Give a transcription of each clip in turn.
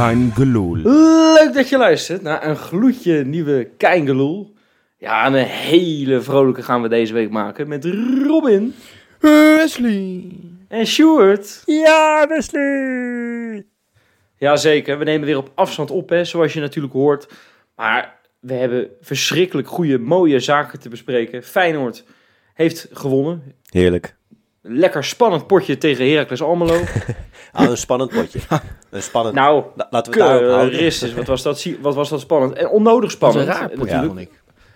Kein Geloel. Leuk dat je luistert naar een gloedje nieuwe Keingeloel. Ja, en een hele vrolijke gaan we deze week maken met Robin Wesley. en Stuart. Ja, Wesley. Jazeker, we nemen weer op afstand op, hè, zoals je natuurlijk hoort. Maar we hebben verschrikkelijk goede, mooie zaken te bespreken. Feyenoord heeft gewonnen. Heerlijk. Lekker spannend potje tegen Heracles Almelo. Ah, een spannend potje. Een spannend... nou, La- laten we het daarop. Christus, wat was, dat, wat was dat spannend. En onnodig Dat is spannend. een raar potje, natuurlijk.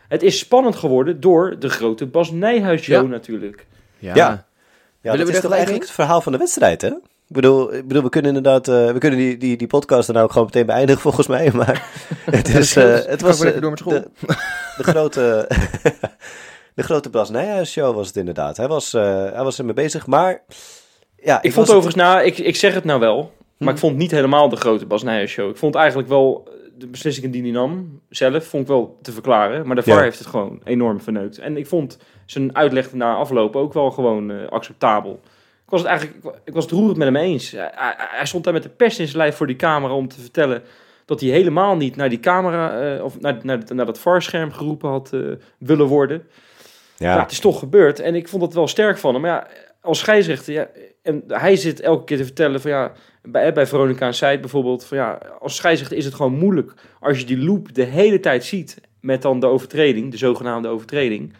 Het is spannend geworden door de grote Bas Nijhuis show Ja. natuurlijk. Ja. Ja. Ja, dat we is toch eigenlijk het verhaal van de wedstrijd, hè? Ik bedoel, ik bedoel we kunnen inderdaad... eh, we kunnen die, die, die podcast er nou ook gewoon meteen beëindigen, volgens mij. Maar het, is, eh, het was eh, door met school. De, de grote... de grote Bas Nijhuis show was het inderdaad. Hij was, eh, hij was ermee bezig, maar... Ja, Ik, vond het- overigens, nou, ik, ik zeg het nou wel, maar ik vond niet helemaal de grote Bas Nijhuis show. Ik vond eigenlijk wel eh, de beslissingen die hij nam zelf, vond ik wel te verklaren. Maar de VAR Ja. heeft het gewoon enorm verneukt. En ik vond zijn uitleg na afloop ook wel gewoon eh, acceptabel. Ik was het eigenlijk, ik wa- ik was het roerend met hem eens. Hij, stond daar met de pers in zijn lijf voor die camera om te vertellen dat hij helemaal niet naar die camera of naar, naar, naar dat VAR-scherm geroepen had willen worden. Ja. Het is toch gebeurd. En ik vond het wel sterk van hem. Maar ja, als scheidsrechter, ja, en hij zit elke keer te vertellen van ja, bij, bij Veronica en Seid bijvoorbeeld, van ja, als scheidsrechter is het gewoon moeilijk als je die loop de hele tijd ziet met dan de overtreding, de zogenaamde overtreding.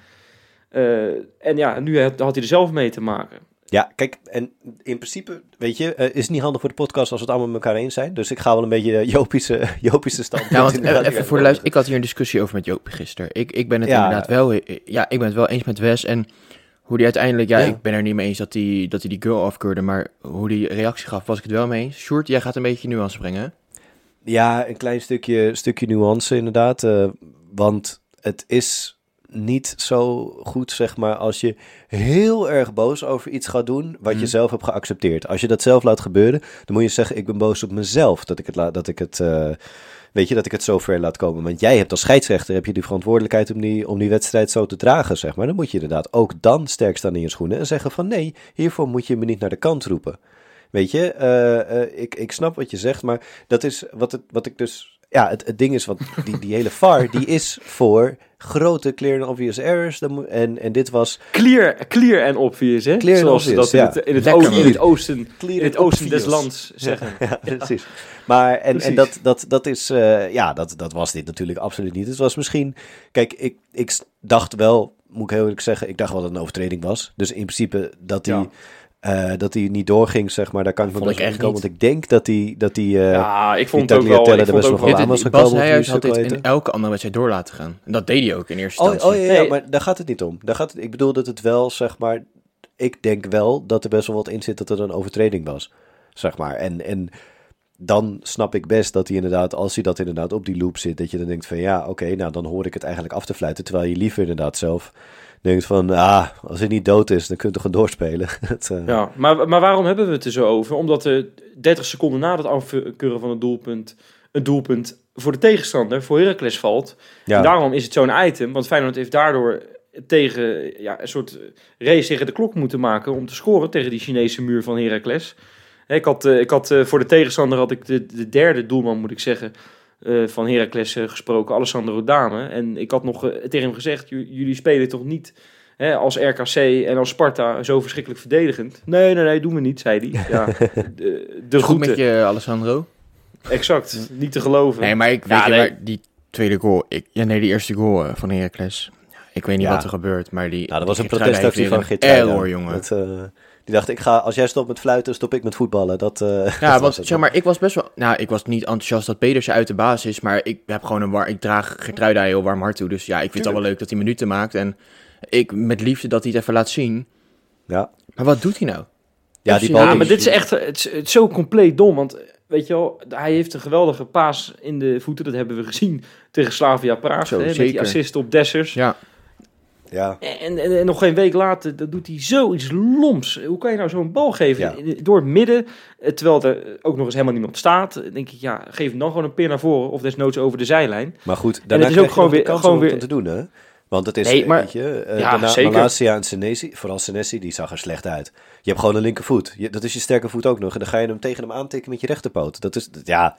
Eh, en ja, nu had hij er zelf mee te maken. Ja, kijk, en in principe, weet je, eh, is het niet handig voor de podcast als we het allemaal met elkaar eens zijn. Dus ik ga wel een beetje eh, Jopische, Jopische stand. Ja, want eh, even voor de luister, ik had hier een discussie over met Joop gisteren. Ik, ik ben het Ja. inderdaad wel, ja, ik ben het wel eens met Wes en hoe die uiteindelijk, ja, Ja. ik ben er niet mee eens dat hij dat hij die girl afkeurde, maar hoe die reactie gaf, was ik het wel mee eens. Sjoerd, jij gaat een beetje nuance brengen? Ja, een klein stukje, stukje nuance inderdaad. want het is niet zo goed, zeg maar, als je heel erg boos over iets gaat doen wat je Mhm. zelf hebt geaccepteerd. Als je dat zelf laat gebeuren, dan moet je zeggen, ik ben boos op mezelf dat ik het, la- dat ik het eh, weet je, dat ik het zo ver laat komen. Want jij hebt als scheidsrechter, heb je de verantwoordelijkheid om die, om die wedstrijd zo te dragen, zeg maar. Dan moet je inderdaad ook dan sterk staan in je schoenen en zeggen van, nee, hiervoor moet je me niet naar de kant roepen. Weet je, eh, eh, ik, ik snap wat je zegt, maar dat is wat, het, wat ik dus... Ja, het, het ding is, want die, die hele VAR, die is voor grote clear and obvious errors. En, en dit was Clear, clear en obvious, hè? Clear and Zoals obvious, dat in het, in het, Lekker, oosten, in het oosten, clear in het and oosten des lands zeggen. Ja, precies. Maar, en, en dat, dat, dat is, eh, ja, dat, dat was dit natuurlijk absoluut niet. Het was misschien, kijk, ik, ik dacht wel, moet ik heel eerlijk zeggen, ik dacht wel dat het een overtreding was. Dus in principe dat Ja. Eh, dat hij niet doorging, zeg maar, daar kan ik me Vond best echt komen. niet. Want ik denk dat hij, dat hij, eh, ja, ik vond die het ook wel... Ik er vond ook nog wel aan was gekomen. Bas Nijhuis had dit in elke andere wedstrijd door laten gaan. En dat deed hij ook in eerste Oh, instantie. oh ja, ja, Nee. maar daar gaat het niet om. Daar gaat het, ik bedoel dat het wel, zeg maar, ik denk wel dat er best wel wat in zit dat er een overtreding was, zeg maar. En, en dan snap ik best dat hij inderdaad, als hij dat inderdaad op die loop zit, dat je dan denkt van ja, oké, nou dan hoor ik het eigenlijk af te fluiten. Terwijl je liever inderdaad zelf denkt van, ah, als hij niet dood is, dan kun je toch gewoon doorspelen. Het, eh, Ja, maar, maar waarom hebben we het er zo over? Omdat er 30 seconden na het afkeuren van het doelpunt... een doelpunt voor de tegenstander, voor Heracles valt. ja. En daarom is het zo'n item, want Feyenoord heeft daardoor tegen ja, een soort race tegen de klok moeten maken om te scoren tegen die Chinese muur van Heracles. Ik had, eh, ik had eh, voor de tegenstander had ik de, de derde doelman, moet ik zeggen, eh, van Heracles gesproken, Alessandro Dame. En ik had nog tegen hem gezegd, "J- jullie spelen toch niet hè, als RKC en als Sparta zo verschrikkelijk verdedigend? Nee, nee, nee, doen we niet, zei hij. Ja, de, de Goed met je, Alessandro. Exact, niet te geloven. Nee, maar ik Ja, weet je, nee. die tweede goal, ik, ja, nee, die eerste goal van Heracles. Ik weet niet Ja. wat er gebeurt, maar die. Nou, dat was een protestactie van Error, jongen. Dat, eh, die dacht, ik ga, als jij stopt met fluiten, stop ik met voetballen. Dat, eh, dat Ja, was want het. zeg maar, ik was best wel. Nou, ik was niet enthousiast dat Pedersen uit de basis is, maar ik heb gewoon een war. Ik draag Gertruida heel warm hart toe. Dus ja, ik vind het al wel leuk dat hij minuten maakt. En ik met liefde dat hij het even laat zien. Ja, Maar wat doet hij nou? ja die bal. Ja, maar dit is echt het is, het is zo compleet dom. Want weet je wel, hij heeft een geweldige paas in de voeten. Dat hebben we gezien tegen Slavia Praag. Zo, hè, met die assist op Dessers. Ja, Ja, En, en, en nog geen week later, dan doet hij zoiets loms. Hoe kan je nou zo'n bal geven Ja. door het midden, eh, terwijl er ook nog eens helemaal niemand staat? Dan denk ik, ja, geef hem dan gewoon een peer naar voren of desnoods over de zijlijn. Maar goed, daarna het is ook gewoon weer- gewoon om het weer- te doen, hè? Want het is, Nee, maar- weet je, eh, Ja, daarna zeker. Malasia en Senesi, vooral Senesi, die zag er slecht uit. Je hebt gewoon een linkervoet. Je, dat is je sterke voet ook nog. En dan ga je hem tegen hem aantikken met je rechterpoot. Dat is, ja,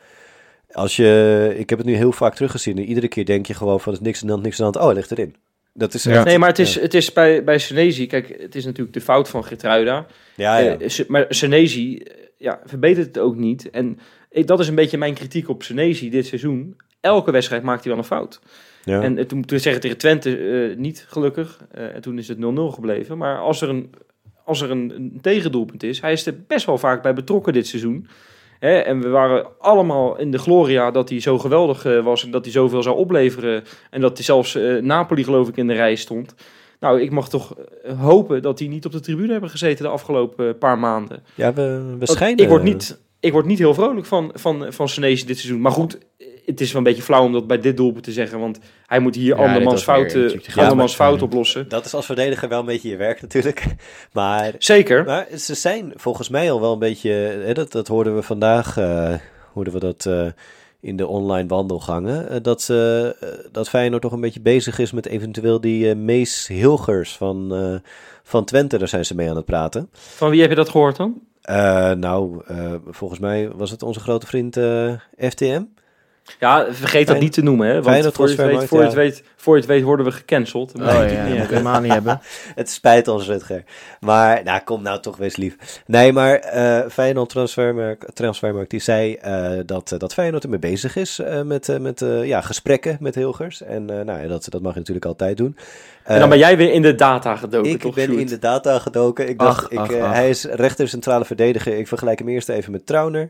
als je, ik heb het nu heel vaak teruggezien. En iedere keer denk je gewoon van, is niks aan de hand, niks aan de hand. Oh, hij ligt erin. Dat is Ja. Nee, maar het is, het is bij, bij Senezi, kijk, het is natuurlijk de fout van Gertruida. Ja, ja. Eh, maar Senezi, eh, ja, verbetert het ook niet. En ik, dat is een beetje mijn kritiek op Senezi dit seizoen. Elke wedstrijd maakt hij wel een fout. ja. En eh, toen, toen zeggen tegen Twente eh, niet, gelukkig. Eh, en toen is het 0-0 gebleven. Maar als er, een, als er een, een tegendoelpunt is, hij is er best wel vaak bij betrokken dit seizoen. En we waren allemaal in de gloria dat hij zo geweldig eh, was en dat hij zoveel zou opleveren. En dat hij zelfs eh, Napoli, geloof ik, in de rij stond. Nou, ik mag toch eh, hopen dat hij niet op de tribune hebben gezeten de afgelopen paar maanden. ja, we, we Want schijnen... Ik word niet, ik word niet heel vrolijk van, van, van Senesi dit seizoen. Maar goed, het is wel een beetje flauw om dat bij dit doelpunt te zeggen. Want hij moet hier Ja, andermans, fouten, andermans fout oplossen. Dat is als verdediger wel een beetje je werk natuurlijk. Maar, Zeker. maar ze zijn volgens mij al wel een beetje... Hè, dat, dat hoorden we vandaag, eh, hoorden we dat eh, in de online wandelgangen. eh, dat, ze, dat Feyenoord toch een beetje bezig is met eventueel die eh, Mees Hilgers van, eh, van Twente. Daar zijn ze mee aan het praten. Van wie heb je dat gehoord dan? Eh, nou, eh, volgens mij was het onze grote vriend eh, FTM. Ja, vergeet dat niet te noemen. Hè? Want Feyenoord voor je, het weet, transfermarkt, voor, je het weet, voor je het weet worden we gecanceld. Dat Oh ja, dat helemaal niet hebben. Het spijt ons, Rutger. Maar, nou, kom nou toch wees lief. Nee, maar eh Feyenoord Transfermarkt, Transfermarkt die zei eh, dat, eh, dat Feyenoord ermee bezig is eh, met, met eh, ja, gesprekken met Hilgers. En eh, nou, ja, dat, dat mag je natuurlijk altijd doen. En dan ben jij weer in de data gedoken, ik toch? ben Sjoerd? in de data gedoken. Ik dacht, Ach, ik, ach, ach. hij is rechter centrale verdediger. Ik vergelijk hem eerst even met Trauner.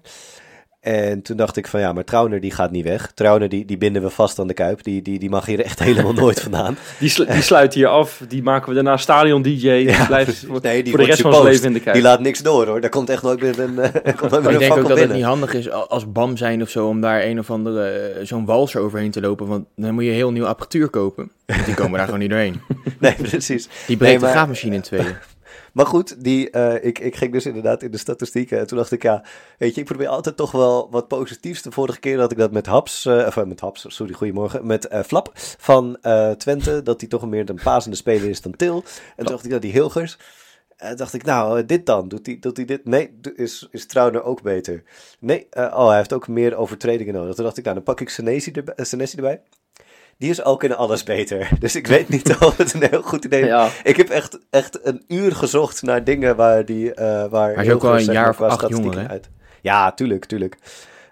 En toen dacht ik van ja, maar Trauner die gaat niet weg. Trauner die, die binden we vast aan de kuip. Die, die, die mag hier echt helemaal nooit vandaan. Die, slu- die sluit hier af. Die maken we daarna stadion DJ. Die blijft voor, Nee, die voor de rest van zijn leven in de kijker. Die laat niks door hoor. Daar komt echt nooit meer een, eh, komt nooit meer ik denk ook dat het niet handig is al- als BAM zijn of zo om daar een of andere eh, zo'n walser overheen te lopen. Want dan moet je heel nieuw apparatuur kopen. Want die komen daar gewoon niet doorheen. Nee, precies. Die breekt maar- de graafmachine in tweeën. Maar goed, die, eh, ik, ik ging dus inderdaad in de statistieken. En toen dacht ik, ja, weet je, ik probeer altijd toch wel wat positiefs. De vorige keer had ik dat met Haps, eh, of eh, met Haps, sorry, goedemorgen, met Flap van Twente. Dat hij toch meer een pasende speler is dan Til. En toen dacht ik, nou, die Hilgers. En dacht ik, nou, dit dan? Doet hij doet dit? Nee, is, is Trauner ook beter? Nee, oh, hij heeft ook meer overtredingen nodig. Toen dacht ik, nou, dan pak ik Senesi erbij. eh, Senesi erbij. Die is ook in alles beter. Dus ik weet niet of het een heel goed idee is. Ja. Ik heb echt, echt een uur gezocht naar dingen waar die. eh waar Hij is ook Hilgers, een jaar of qua acht jonger, hè? uit. Ja, tuurlijk, tuurlijk.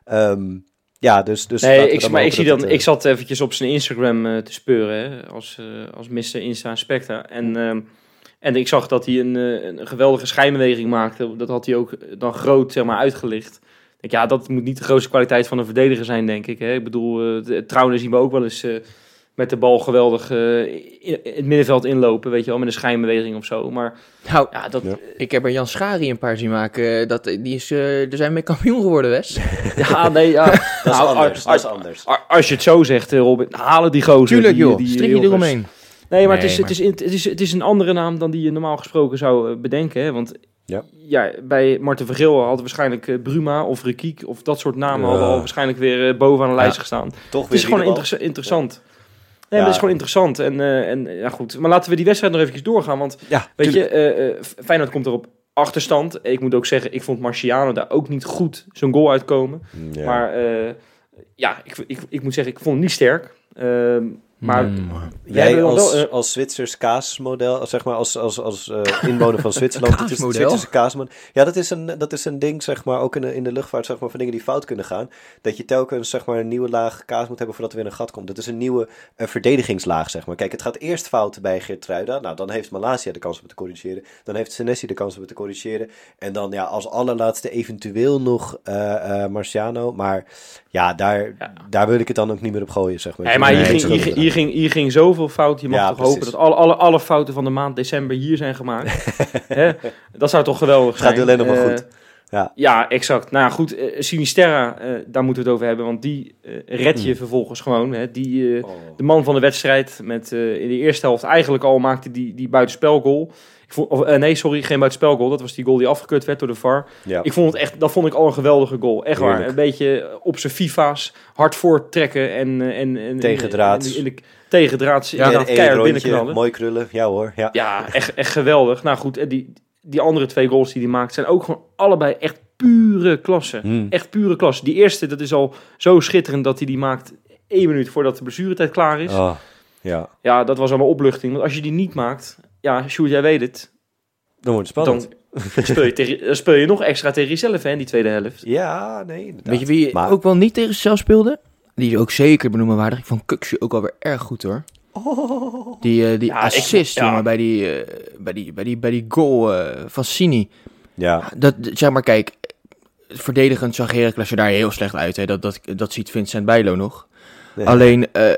Ehm, ja, dus. dus Nee, ik, maar ik, zie dan, het, ik zat eventjes op zijn Instagram eh, te speuren, hè, als, eh als Mr. Insta Specta. En, ehm, en ik zag dat hij een, eh, een geweldige schijnbeweging maakte. Dat had hij ook dan groot zeg maar, uitgelicht. Ik, ja, dat moet niet de grootste kwaliteit van een verdediger zijn, denk ik. Hè. Ik bedoel, uh, Trouwens zien we ook wel eens eh, met de bal geweldig eh, in, het middenveld inlopen, weet je wel, met een schijnbeweging of zo. Maar Nou, ja, dat, Ja. ik heb er Jan Schari een paar zien maken. Dat, die is, er zijn mee kampioen geworden, Wes. ja, nee, ja. Dat is Nou, anders. als- dat is anders. Als je het zo zegt, Robin, halen die gozer. Tuurlijk die, joh, die strik je eromheen. Nee, maar, Nee, het, is, maar- Het, is, in- het, is, het is een andere naam dan die je normaal gesproken zou bedenken. Hè? Want Ja. ja. bij Marten Vergil hadden waarschijnlijk eh, Bruma of Rekiek of dat soort namen Ja. hadden al waarschijnlijk weer eh, bovenaan de lijst gestaan. Toch Het is gewoon interessant. Nee, Ja. is gewoon interessant. En, eh, en ja, goed. Maar laten we die wedstrijd nog even doorgaan. Want Ja, weet tuurlijk. je, eh, Feyenoord komt er op achterstand. Ik moet ook zeggen, ik vond Marciano daar ook niet goed zo'n goal uitkomen. Ja. Maar ja, ik, ik, ik moet zeggen, ik vond hem niet sterk. Maar Mm. Jij hebben wel- als, eh, als Zwitsers kaasmodel, zeg maar als, als, als eh, inwoner van Zwitserland, het is het Kaasmodel? Zwitserse kaasmodel. Ja, dat is, een, dat is een ding, zeg maar, ook in de, in de luchtvaart, zeg maar, van dingen die fout kunnen gaan. Dat je telkens, zeg maar, een nieuwe laag kaas moet hebben voordat er weer een gat komt. Dat is een nieuwe eh, verdedigingslaag, zeg maar. Kijk, het gaat eerst fout bij Geertruida. Nou, dan heeft Malasia de kans om het te corrigeren. Dan heeft Senesi de kans om het te corrigeren. En dan, ja, als allerlaatste eventueel nog eh, eh, Marciano. Maar ja, daar, Ja. daar wil ik het dan ook niet meer op gooien, zeg maar. Nee, maar hier, Nee, ging, dat hier, is ging- hier, ging, hier ging zoveel fout. Je mag Ja, toch precies. hopen dat alle, alle, alle fouten van de maand december hier zijn gemaakt. Hè? Dat zou toch geweldig Het gaat zijn. alleen nog maar Eh, goed. Ja. Ja, exact. Nou goed, eh, Sinisterra, eh, daar moeten we het over hebben. Want die red je Hmm. vervolgens gewoon. Hè? Die, Oh. de man van de wedstrijd. Met, in de eerste helft eigenlijk al maakte die, die buitenspelgoal. Ik vond, of, eh, nee, sorry, geen buitenspelgoal. Dat was die goal die afgekeurd werd door de VAR. Ja. Ik vond het echt, dat vond ik al een geweldige goal. Echt waar. Een beetje op zijn FIFA's hard voorttrekken en, eh, en, en Tegendraads. In in de, tegendraads. Ja, één keihard binnenknallen. mooi krullen. Ja hoor, ja. Ja, echt, echt geweldig. Nou goed, en die, die andere twee goals die hij maakt zijn ook gewoon allebei echt pure klasse. Hmm. Echt pure klasse. Die eerste, dat is al zo schitterend dat hij die maakt één minuut voordat de blessuretijd klaar is. Oh, ja, Ja, dat was allemaal opluchting. Want als je die niet maakt, ja, Sjoerd, jij weet het. dan wordt het spannend. Dan speel, je tegen, dan speel je nog extra tegen jezelf hè, in die tweede helft. Ja, nee, inderdaad. Weet je wie Maar- ook wel niet tegen zichzelf speelde? Die is ook zeker benoemenwaardig. Ik vond Kuksje ook alweer erg goed hoor. Die, eh, die Ja, ik- assist, ja. jongen, bij die, eh, bij, die, bij, die, bij die goal eh, van Sini. Ja, Dat, zeg maar, kijk, verdedigend zag Heracles er daar heel slecht uit. Hè. Dat, dat, dat ziet Vincent Bijlo nog. nee. Alleen, eh,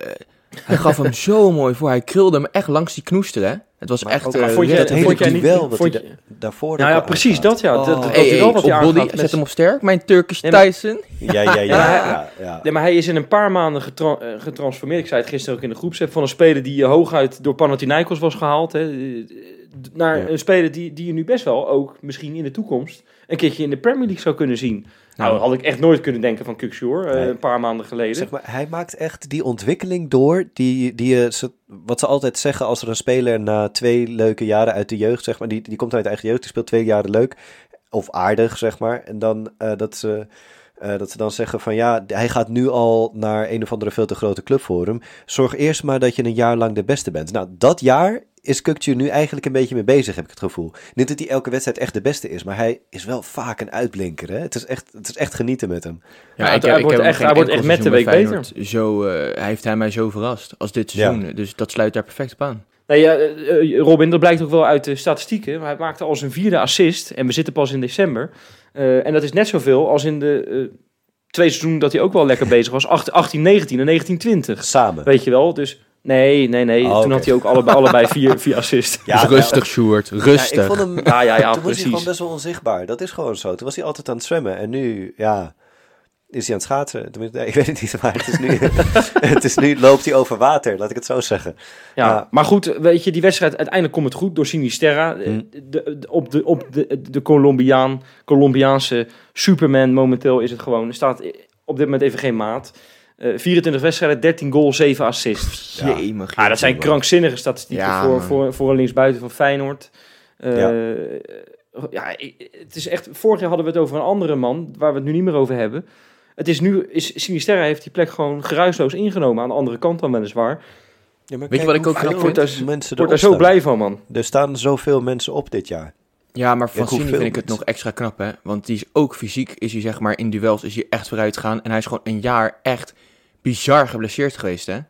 hij gaf hem zo mooi voor. Hij krulde hem echt langs die knoester, hè. Het was Maar echt... ook- eh, Maar vond jij, dat hele vond jij niet... wat vond hij je- daarvoor Nou ja, precies dat ja. Dat, dat, Oh. dat hey, hij hey, wel wat op body, met- zet hem op sterk. Mijn Turkish Nee, maar- Tyson. Ja, ja, ja. Ja. ja, ja. Nee, maar hij is in een paar maanden getra- eh, getransformeerd. Ik zei het gisteren ook in de groepsapp. Van een speler die eh, hooguit door Panathinaikos was gehaald. Hè, eh, naar Ja. een speler die, die je nu best wel ook misschien in de toekomst een keertje in de Premier League zou kunnen zien. Nou, had ik echt nooit kunnen denken van Kukshoor Nee. een paar maanden geleden. Zeg maar, hij maakt echt die ontwikkeling door, die, die, eh, wat ze altijd zeggen als er een speler na twee leuke jaren uit de jeugd, zeg maar, die, die komt uit de eigen jeugd, die speelt twee jaren leuk, of aardig, zeg maar, en dan eh, dat, ze, eh, dat ze dan zeggen van ja, hij gaat nu al naar een of andere veel te grote club voor hem. Zorg eerst maar dat je een jaar lang de beste bent. Nou, dat jaar is Kukcu nu eigenlijk een beetje mee bezig, heb ik het gevoel. Niet dat hij elke wedstrijd echt de beste is, maar hij is wel vaak een uitblinker. Hè? Het, is echt, het is echt genieten met hem. Ja, hij wordt hem echt- hij wordt echt met de week Feyenoord Zo, eh, hij heeft hij mij zo verrast als dit Ja. seizoen. Dus dat sluit daar perfect op aan. Ja, eh, eh, Robin, dat blijkt ook wel uit de statistieken. Maar hij maakte al zijn vierde assist. En we zitten pas in december. Eh, en dat is net zoveel als in de eh, twee seizoenen dat hij ook wel lekker bezig was. 18, 18 19 en 19, 20. Samen. Weet je wel? Dus nee, nee, nee. Oh, Toen had hij ook allebei, allebei vier, vier assists. Ja, dus rustig, Sjoerd. Ja, Rustig. ik vond hem, Ja, ja, ja, toen was hij gewoon precies. best wel onzichtbaar. Dat is gewoon zo. Toen was hij altijd aan het zwemmen. En nu, ja, is hij aan het schaatsen. Tenminste, nee, ik weet het niet, maar het is nu, het is nu loopt hij over water, laat ik het zo zeggen. Ja, Ja. maar goed, weet je, die wedstrijd uiteindelijk komt het goed door Sinisterra. Eh, Hm. De, de- op de, op de, de Colombiaan, Colombiaanse Superman momenteel is het gewoon. Er staat op dit moment even geen maat. Eh 24 wedstrijden, 13 goals, 7 assists. Ja. Jemig, Ja, dat zijn krankzinnige statistieken Ja, voor, voor, voor een linksbuiten van Feyenoord. Eh, Ja. het is echt. Vorig jaar hadden we het over een andere man, waar we het nu niet meer over hebben. Het is nu, is, Sinisterra heeft die plek gewoon geruisloos ingenomen. Aan de andere kant dan weliswaar. Ja, maar Weet je wat ik ook knap vind? mensen Ik word daar zo blij van, man. Er staan zoveel mensen op dit jaar. Ja, maar van Ja, Sini hoeveel vind ik het nog extra knap, hè. Want die is ook fysiek, is hij zeg maar in duels, is hij echt vooruit gegaan. En hij is gewoon een jaar echt bizar geblesseerd geweest, hè. Ja,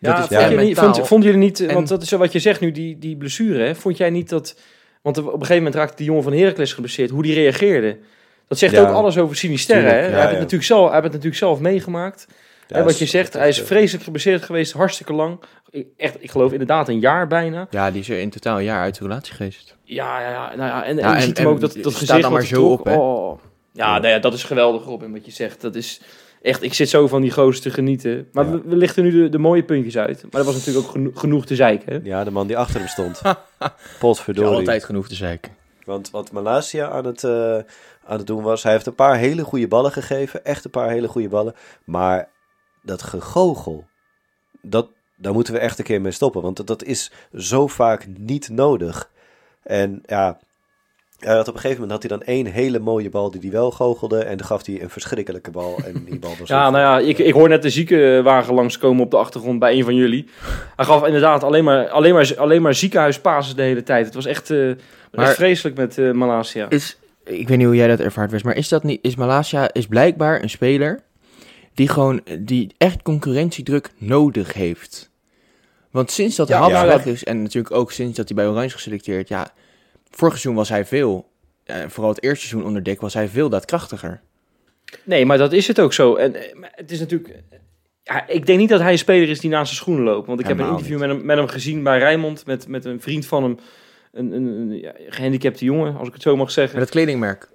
dat is vond ja, jullie niet, mentaal. vond, vonden jullie niet, En- want dat is zo wat je zegt nu, die, die blessure, hè? vond jij niet dat, want op een gegeven moment raakte die jongen van Heracles geblesseerd, hoe die reageerde. Dat zegt Ja. ook alles over Sinisterre, hè? Tuurlijk, hij, ja, heeft ja. het natuurlijk zelf, hij heeft het natuurlijk zelf meegemaakt. Ja, hè, wat je zegt, hij is eh, vreselijk geblesseerd geweest, hartstikke lang. Ik- Echt, ik geloof inderdaad een jaar bijna. Ja, die is er in totaal een jaar uit de relatie geweest. Ja, ja, ja. Nou ja en, en Ja, je en- ziet hem en ook dat, dat staat gezicht dan maar zo trok. op, hè? Oh. Ja, nou ja, dat is geweldig, Robin, wat je zegt. Dat is echt, ik zit zo van die gozer te genieten. Maar Ja. we, we lichten nu de, de mooie puntjes uit. Maar dat was natuurlijk ook geno- genoeg te zeiken. hè? Ja, de man die achter hem stond. Er Potverdorie. altijd genoeg te zeiken. Want wat Malasia aan het, eh, aan het doen was, hij heeft een paar hele goede ballen gegeven. Echt een paar hele goede ballen. Maar dat gegogel, dat, daar moeten we echt een keer mee stoppen. Want dat, dat is zo vaak niet nodig. En ja, hij had op een gegeven moment had hij dan één hele mooie bal die hij wel goochelde. En dan gaf hij een verschrikkelijke bal. En die bal was Ja, nou ja, ik, ik hoor net de ziekenwagen langskomen op de achtergrond bij een van jullie. Hij gaf inderdaad alleen maar, alleen maar, alleen maar ziekenhuispases de hele tijd. Het was echt, eh, Maar- echt vreselijk met eh Malasia. Is, ik weet niet hoe jij dat ervaart, Wes, maar is dat niet, is Malasia is blijkbaar een speler die gewoon, die echt concurrentiedruk nodig heeft. Want sinds dat Ja, ja. weg is, en natuurlijk ook sinds dat hij bij Oranje is geselecteerd, ja, vorig seizoen was hij veel, eh, vooral het eerste seizoen onder Dick, was hij veel daadkrachtiger. Nee, maar dat is het ook zo. En eh, het is natuurlijk... Ja, ik denk niet dat hij een speler is die naast zijn schoenen loopt. Want ik heb een interview met hem, met hem gezien bij Rijnmond. Met, met een vriend van hem. Een, een, een ja, gehandicapte jongen, als ik het zo mag zeggen. Met het kledingmerk.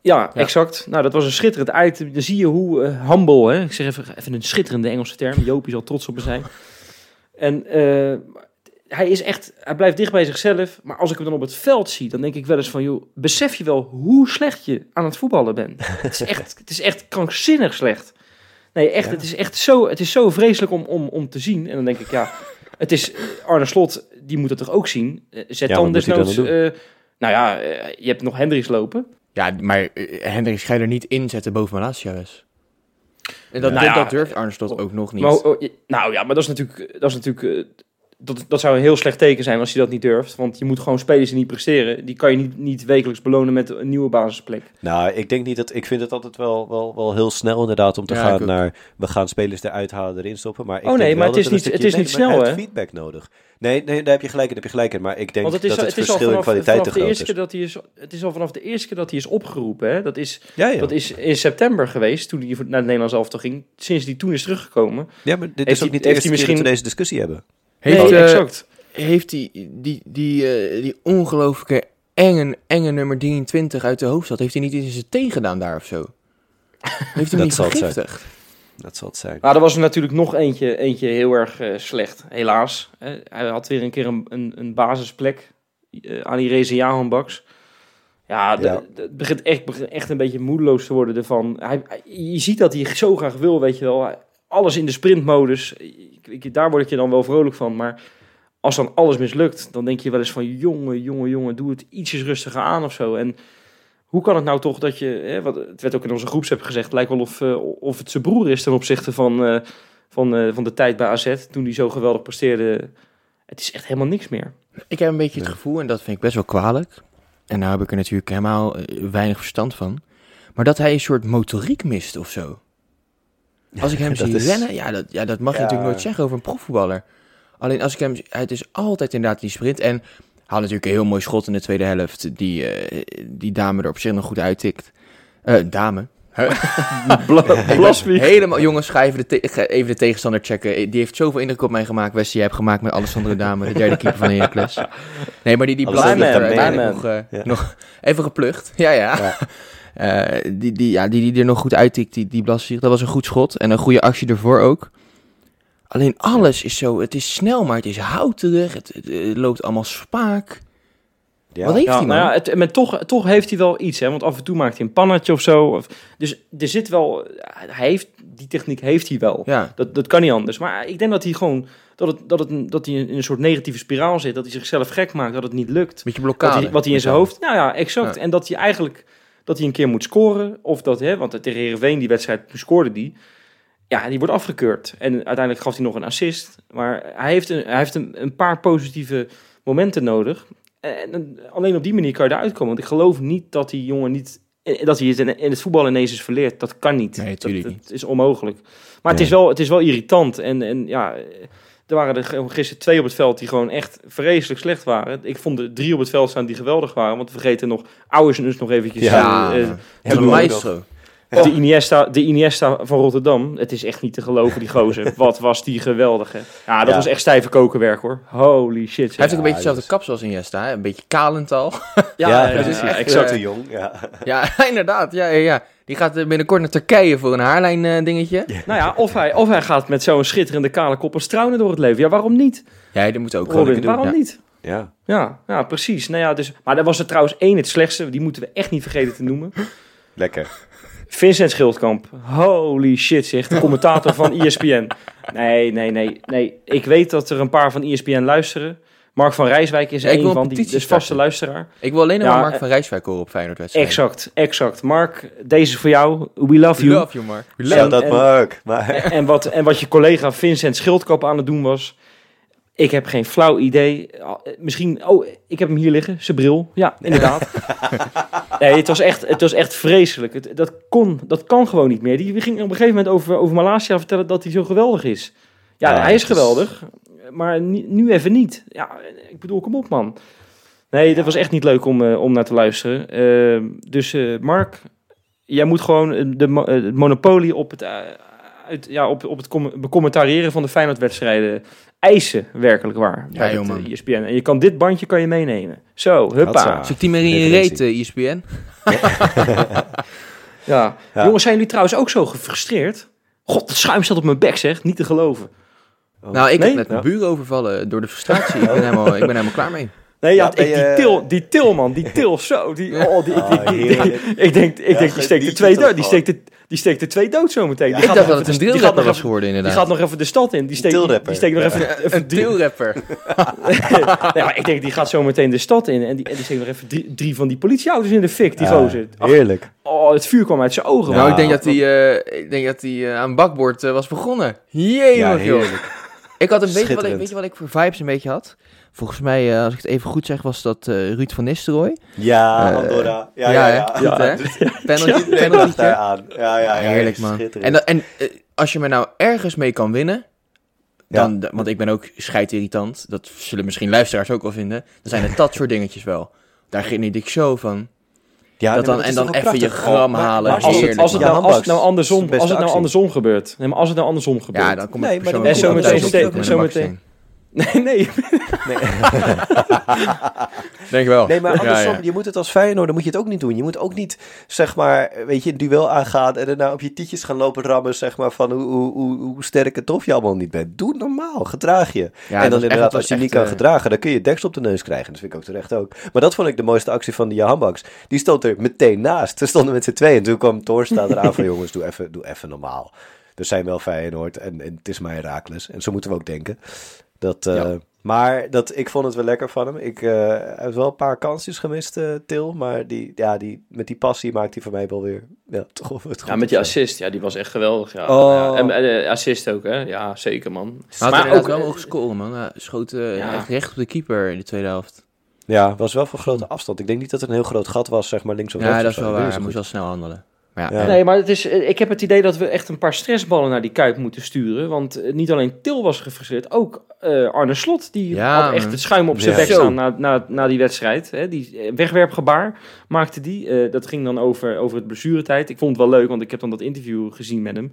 Ja, Ja. exact. Nou, dat was een schitterend item. Dan zie je hoe eh, humble, hè. Ik zeg even, even een schitterende Engelse term. Joopie zal trots op me zijn. En eh, hij is echt, hij blijft dicht bij zichzelf. Maar als ik hem dan op het veld zie, dan denk ik wel eens van, joh, besef je wel hoe slecht je aan het voetballen bent? het is echt, het is echt krankzinnig slecht. Nee, echt, Ja. het is echt zo, het is zo vreselijk om, om, om te zien. En dan denk ik, ja, het is, Arne Slot, die moet het toch ook zien? Eh, Zet Ja, dan desnoods, eh, nou ja, eh, je hebt nog Hendricks lopen. Ja, maar eh, Hendricks ga je er niet inzetten boven Malassias. En dat, Nou dat, ja, dat durft Arne Slot ook nog niet. Maar, oh, nou ja, maar dat is natuurlijk, dat is natuurlijk eh, dat, dat zou een heel slecht teken zijn als je dat niet durft. Want je moet gewoon spelers die niet presteren. Die kan je niet, niet wekelijks belonen met een nieuwe basisplek. Nou, ik denk niet dat. Ik vind het altijd wel, wel, wel heel snel inderdaad om te Ja, gaan naar. We gaan spelers eruit halen, erin stoppen. Maar ik Oh, nee, denk maar wel het is een niet- het is niet nee, snel, hè? feedback nodig. Nee, nee, daar heb je gelijk in. Daar heb je gelijk in. Maar ik denk Want het is, dat het, het is al verschil in vanaf, kwaliteit vanaf te de groot eerste is. keer dat hij is. Het is al vanaf de eerste keer dat hij is opgeroepen. Hè? Dat, is, Ja, ja. dat is in september geweest, toen hij naar het Nederlands elftal ging. Sinds hij toen is teruggekomen. ja, maar dit Heeft is ook niet de eerste keer dat we deze discussie hebben. Heeft, nee, eh, exact. heeft die, die, die, eh, die ongelooflijke enge, enge nummer 23 uit de hoofdstad, heeft hij niet iets in zijn thee gedaan daar of zo? Heeft hij niet zal het zijn. vergiftigd? Dat zal het zijn. Maar er was er natuurlijk nog eentje, eentje heel erg eh, slecht, helaas. Hè. hij had weer een keer een, een, een basisplek uh, aan die Jahanbaks. Ja, de- Ja. de- het begint echt, begint echt een beetje moedeloos te worden ervan. Hij, hij- je ziet dat hij zo graag wil, weet je wel. Hij- Alles in de sprintmodus. Ik, ik- daar word ik je dan wel vrolijk van. Maar als dan alles mislukt, dan denk je wel eens van... jongen, jongen, jongen, doe het ietsjes rustiger aan of zo. En hoe kan het nou toch dat je... Hè, wat, het werd ook in onze groepsapp gezegd... het lijkt wel of, eh, of het zijn broer is ten opzichte van, eh, van, eh, van de tijd bij AZ... toen hij zo geweldig presteerde. Het is echt helemaal niks meer. Ik heb een beetje het gevoel, en dat vind ik best wel kwalijk. En nou heb ik er natuurlijk helemaal weinig verstand van. Maar dat hij een soort motoriek mist of zo. Als ik hem zie is- rennen, ja dat, ja, dat mag je natuurlijk nooit zeggen over een profvoetballer. Alleen als ik hem, het is altijd inderdaad die sprint. En haal natuurlijk een heel mooi schot in de tweede helft. Die, eh, die dame er op zich nog goed uittikt. Eh dame. Helemaal, jongens, ga even de, ga even de tegenstander checken. Die heeft zoveel indruk op mij gemaakt. Wesley, jij hebt gemaakt met Alessandro Dame, de derde keeper van Heracles. Nee, maar die, die er uiteindelijk man. nog, eh, Ja. nog even geplucht. Ja, ja. Ja. Eh, die, die, ja die, die er nog goed uittikt, die, die Blaswieg. Dat was een goed schot en een goede actie ervoor ook. Alleen alles is zo, het is snel, maar het is houterig. Het, het, het loopt allemaal spaak. Ja. Wat heeft Ja, hij, man? nou ja, het, maar toch, toch heeft hij wel iets, hè? Want af en toe maakt hij een pannetje of zo. Of, dus er zit wel, hij heeft die techniek heeft hij wel. Ja, Dat, dat kan niet anders. Maar ik denk dat hij gewoon dat het, dat het dat hij in een soort negatieve spiraal zit, dat hij zichzelf gek maakt, dat het niet lukt. beetje Wat blokkade. hij, wat hij in zijn hoofd, nou ja, exact. Ja. En dat hij eigenlijk dat hij een keer moet scoren of dat, hè, want tegen Heerenveen die wedstrijd scoorde die. Ja, die wordt afgekeurd. En uiteindelijk gaf hij nog een assist. Maar hij heeft een, hij heeft een, een paar positieve momenten nodig. En, en alleen op die manier kan je eruit komen. Want ik geloof niet dat die jongen niet... Dat hij het in, het voetbal ineens is verleerd. Dat kan niet. Nee, dat, tuurlijk dat niet. is onmogelijk. Maar het, is wel, het is wel irritant. En, en ja, er waren er gisteren twee op het veld die gewoon echt vreselijk slecht waren. Ik vond er drie op het veld staan die geweldig waren. Want we vergeten nog Ouders dus nog eventjes... Ja. eh, eh, Ja, Ja, maestro. de, Iniesta, de Iniesta van Rotterdam. Het is echt niet te geloven, die gozer. Wat was die geweldig, hè? Ja, dat Ja. was echt stijve kokenwerk, hoor. Holy shit. Hij heeft ook een beetje dat dezelfde is- kapsel als Iniesta, hè? een beetje kalend al. Ja, Ja, ja, dat ja, exact. te jong. Ja. Ja, inderdaad. Ja, ja, ja. Die gaat eh, binnenkort naar Turkije voor een haarlijn eh, dingetje. Nou ja, of hij, of hij gaat met zo'n schitterende kale kop als Trouwen door het leven. Ja, waarom niet? Ja, die moet ook gewoon Robin, doen. waarom ja. niet? Ja. Ja, ja, precies. Nou ja, dus, maar daar was er trouwens één het slechtste. Die moeten we echt niet vergeten te noemen. Lekker. Vincent Schildkamp. Holy shit, zegt de commentator van ESPN. Nee, nee, nee, nee. Ik weet dat er een paar van ESPN luisteren. Mark van Rijswijk is Ja, een van, die is vaste luisteraar. Ik wil alleen nog Ja, maar Mark eh, van Rijswijk horen op Feyenoord wedstrijd. Exact, exact. Mark, deze is voor jou. We love you. Love you, Mark. We love en- Mark. Maar En wat, en wat je collega Vincent Schildkamp aan het doen was. Ik heb geen flauw idee. Eh, Misschien, oh, ik heb hem hier liggen, zijn bril. Ja, inderdaad. nee, het was echt, het was echt vreselijk. Het, dat, kon, dat kan gewoon niet meer. Die ging op een gegeven moment over, over Malasia vertellen dat hij zo geweldig is. Ja, Ja, hij is geweldig, maar nu even niet. Ja, ik bedoel, kom op man. Nee, dat was echt niet leuk om, eh, om naar te luisteren. Eh, dus eh, Mark, jij moet gewoon de, het monopolie op het, ja, op, op het com- becommentariëren van de Feyenoord-wedstrijden eisen, werkelijk waar. Ja, bij joh, het, man. ESPN. En je kan dit bandje kan je meenemen. Zo, huppa. Zit die maar in je reet, eh, ESPN? Ja. Ja. Jongens, zijn jullie trouwens ook zo gefrustreerd? God, het schuim staat op mijn bek, zeg. Niet te geloven. Oh. Nou, ik Nee? heb net mijn Ja. buren overvallen door de frustratie. Ik ben helemaal, ik ben helemaal klaar mee. Nee, ja, ik, die, til, die Tilman, die til zo. Die, oh, die, ik, Ah, die- die- heerlijk. ik denk, ik Ja, denk die steekt er geniet twee. Die steekt er, die steekt er twee dood zometeen. Ja, Die Ik gaat dacht nog dat het even een de- die gaat nog drillrapper was even- geworden Die inderdaad. gaat nog even de stad in. Die steekt, die, die steekt nog even... even Een drillrapper. nee, maar ik denk, die gaat zo meteen de stad in. En die, en die steekt nog even drie, drie van die politieauto's in de fik, die Ja, gozer. Ach, Heerlijk. oh, het vuur kwam uit zijn ogen. Nou, ik denk dat hij eh, ik denk dat hij eh, aan bakboord was begonnen. Jee, Ja, joh. heerlijk. Ik had een beetje wat ik, weet je wat ik voor vibes een beetje had? Volgens mij, eh, als ik het even goed zeg, was dat eh, Ruud van Nistelrooy. Ja, Eh, Andorra. Ja, ja, ja, ja. Goed, hè? Penalty, Ja, penalty daar aan. Ja, ja, ja. Heerlijk, man. En, dat, en als je me nou ergens mee kan winnen, dan, want ik ben ook scheidirritant, dat zullen misschien luisteraars ook wel vinden, dan zijn het dat soort dingetjes wel. Daar geniet ik zo van. Ja, dat nee, dan, en is dan toch wel even je gram halen. maar als het, als nou, als het handbaks. nou andersom, als het nou andersom gebeurt. Nee, maar als het nou andersom gebeurt. Ja, dan kom ik Nee, maar dan thuis meteen zometeen- baksteen. Nee, nee. Denk wel. Nee, maar andersom, ja. je moet het als Feyenoord, dan moet je het ook niet doen. Je moet ook niet, zeg maar, weet je, een duel aangaan en daarna op je tietjes gaan lopen rammen, zeg maar, van hoe, hoe, hoe, hoe sterk en tof je allemaal niet bent. Doe normaal, gedraag je. Ja, en dan echt- als je niet kan eh, gedragen, dan kun je deks op de neus krijgen. Dat vind ik ook terecht ook. Maar dat vond ik de mooiste actie van die Jahanbaks. Die stond er meteen naast. Ze stonden met z'n tweeën. En toen kwam Toornstra eraan van, jongens, doe even, doe even normaal. We zijn wel Feyenoord en, en het is maar Herakles. En zo moeten we ook denken. Dat, eh, Ja. Maar dat, ik vond het wel lekker van hem. Ik eh, hij heeft wel een paar kansjes gemist, eh, Til. Maar die, ja, die, met die passie maakt hij voor mij wel weer ja, toch wel het goed. Ja, met die assist. Ja, die was echt geweldig. Ja. Oh. Ja, en assist ook, hè. Ja, zeker, man. Hij had Maar ook, wel eh, mogen scoren, man. Hij schoot eh, Ja. echt recht op de keeper in de tweede helft. Ja, was wel van grote afstand. Ik denk niet dat het een heel groot gat was, zeg maar links of rechts. Ja, dat of is zo. wel Dat waar. Hij moest wel snel handelen. Maar ja, Ja. eh, Nee, maar het is, eh, ik heb het idee dat we echt een paar stressballen naar die Kuip moeten sturen. Want eh, niet alleen Til was gefrustreerd, ook eh, Arne Slot. Die Ja, had echt het schuim op zijn bek staan na, na, na die wedstrijd. Hè. Die wegwerpgebaar maakte die. Eh, dat ging dan over, over het blessuretijd. Ik vond het wel leuk, want ik heb dan dat interview gezien met hem.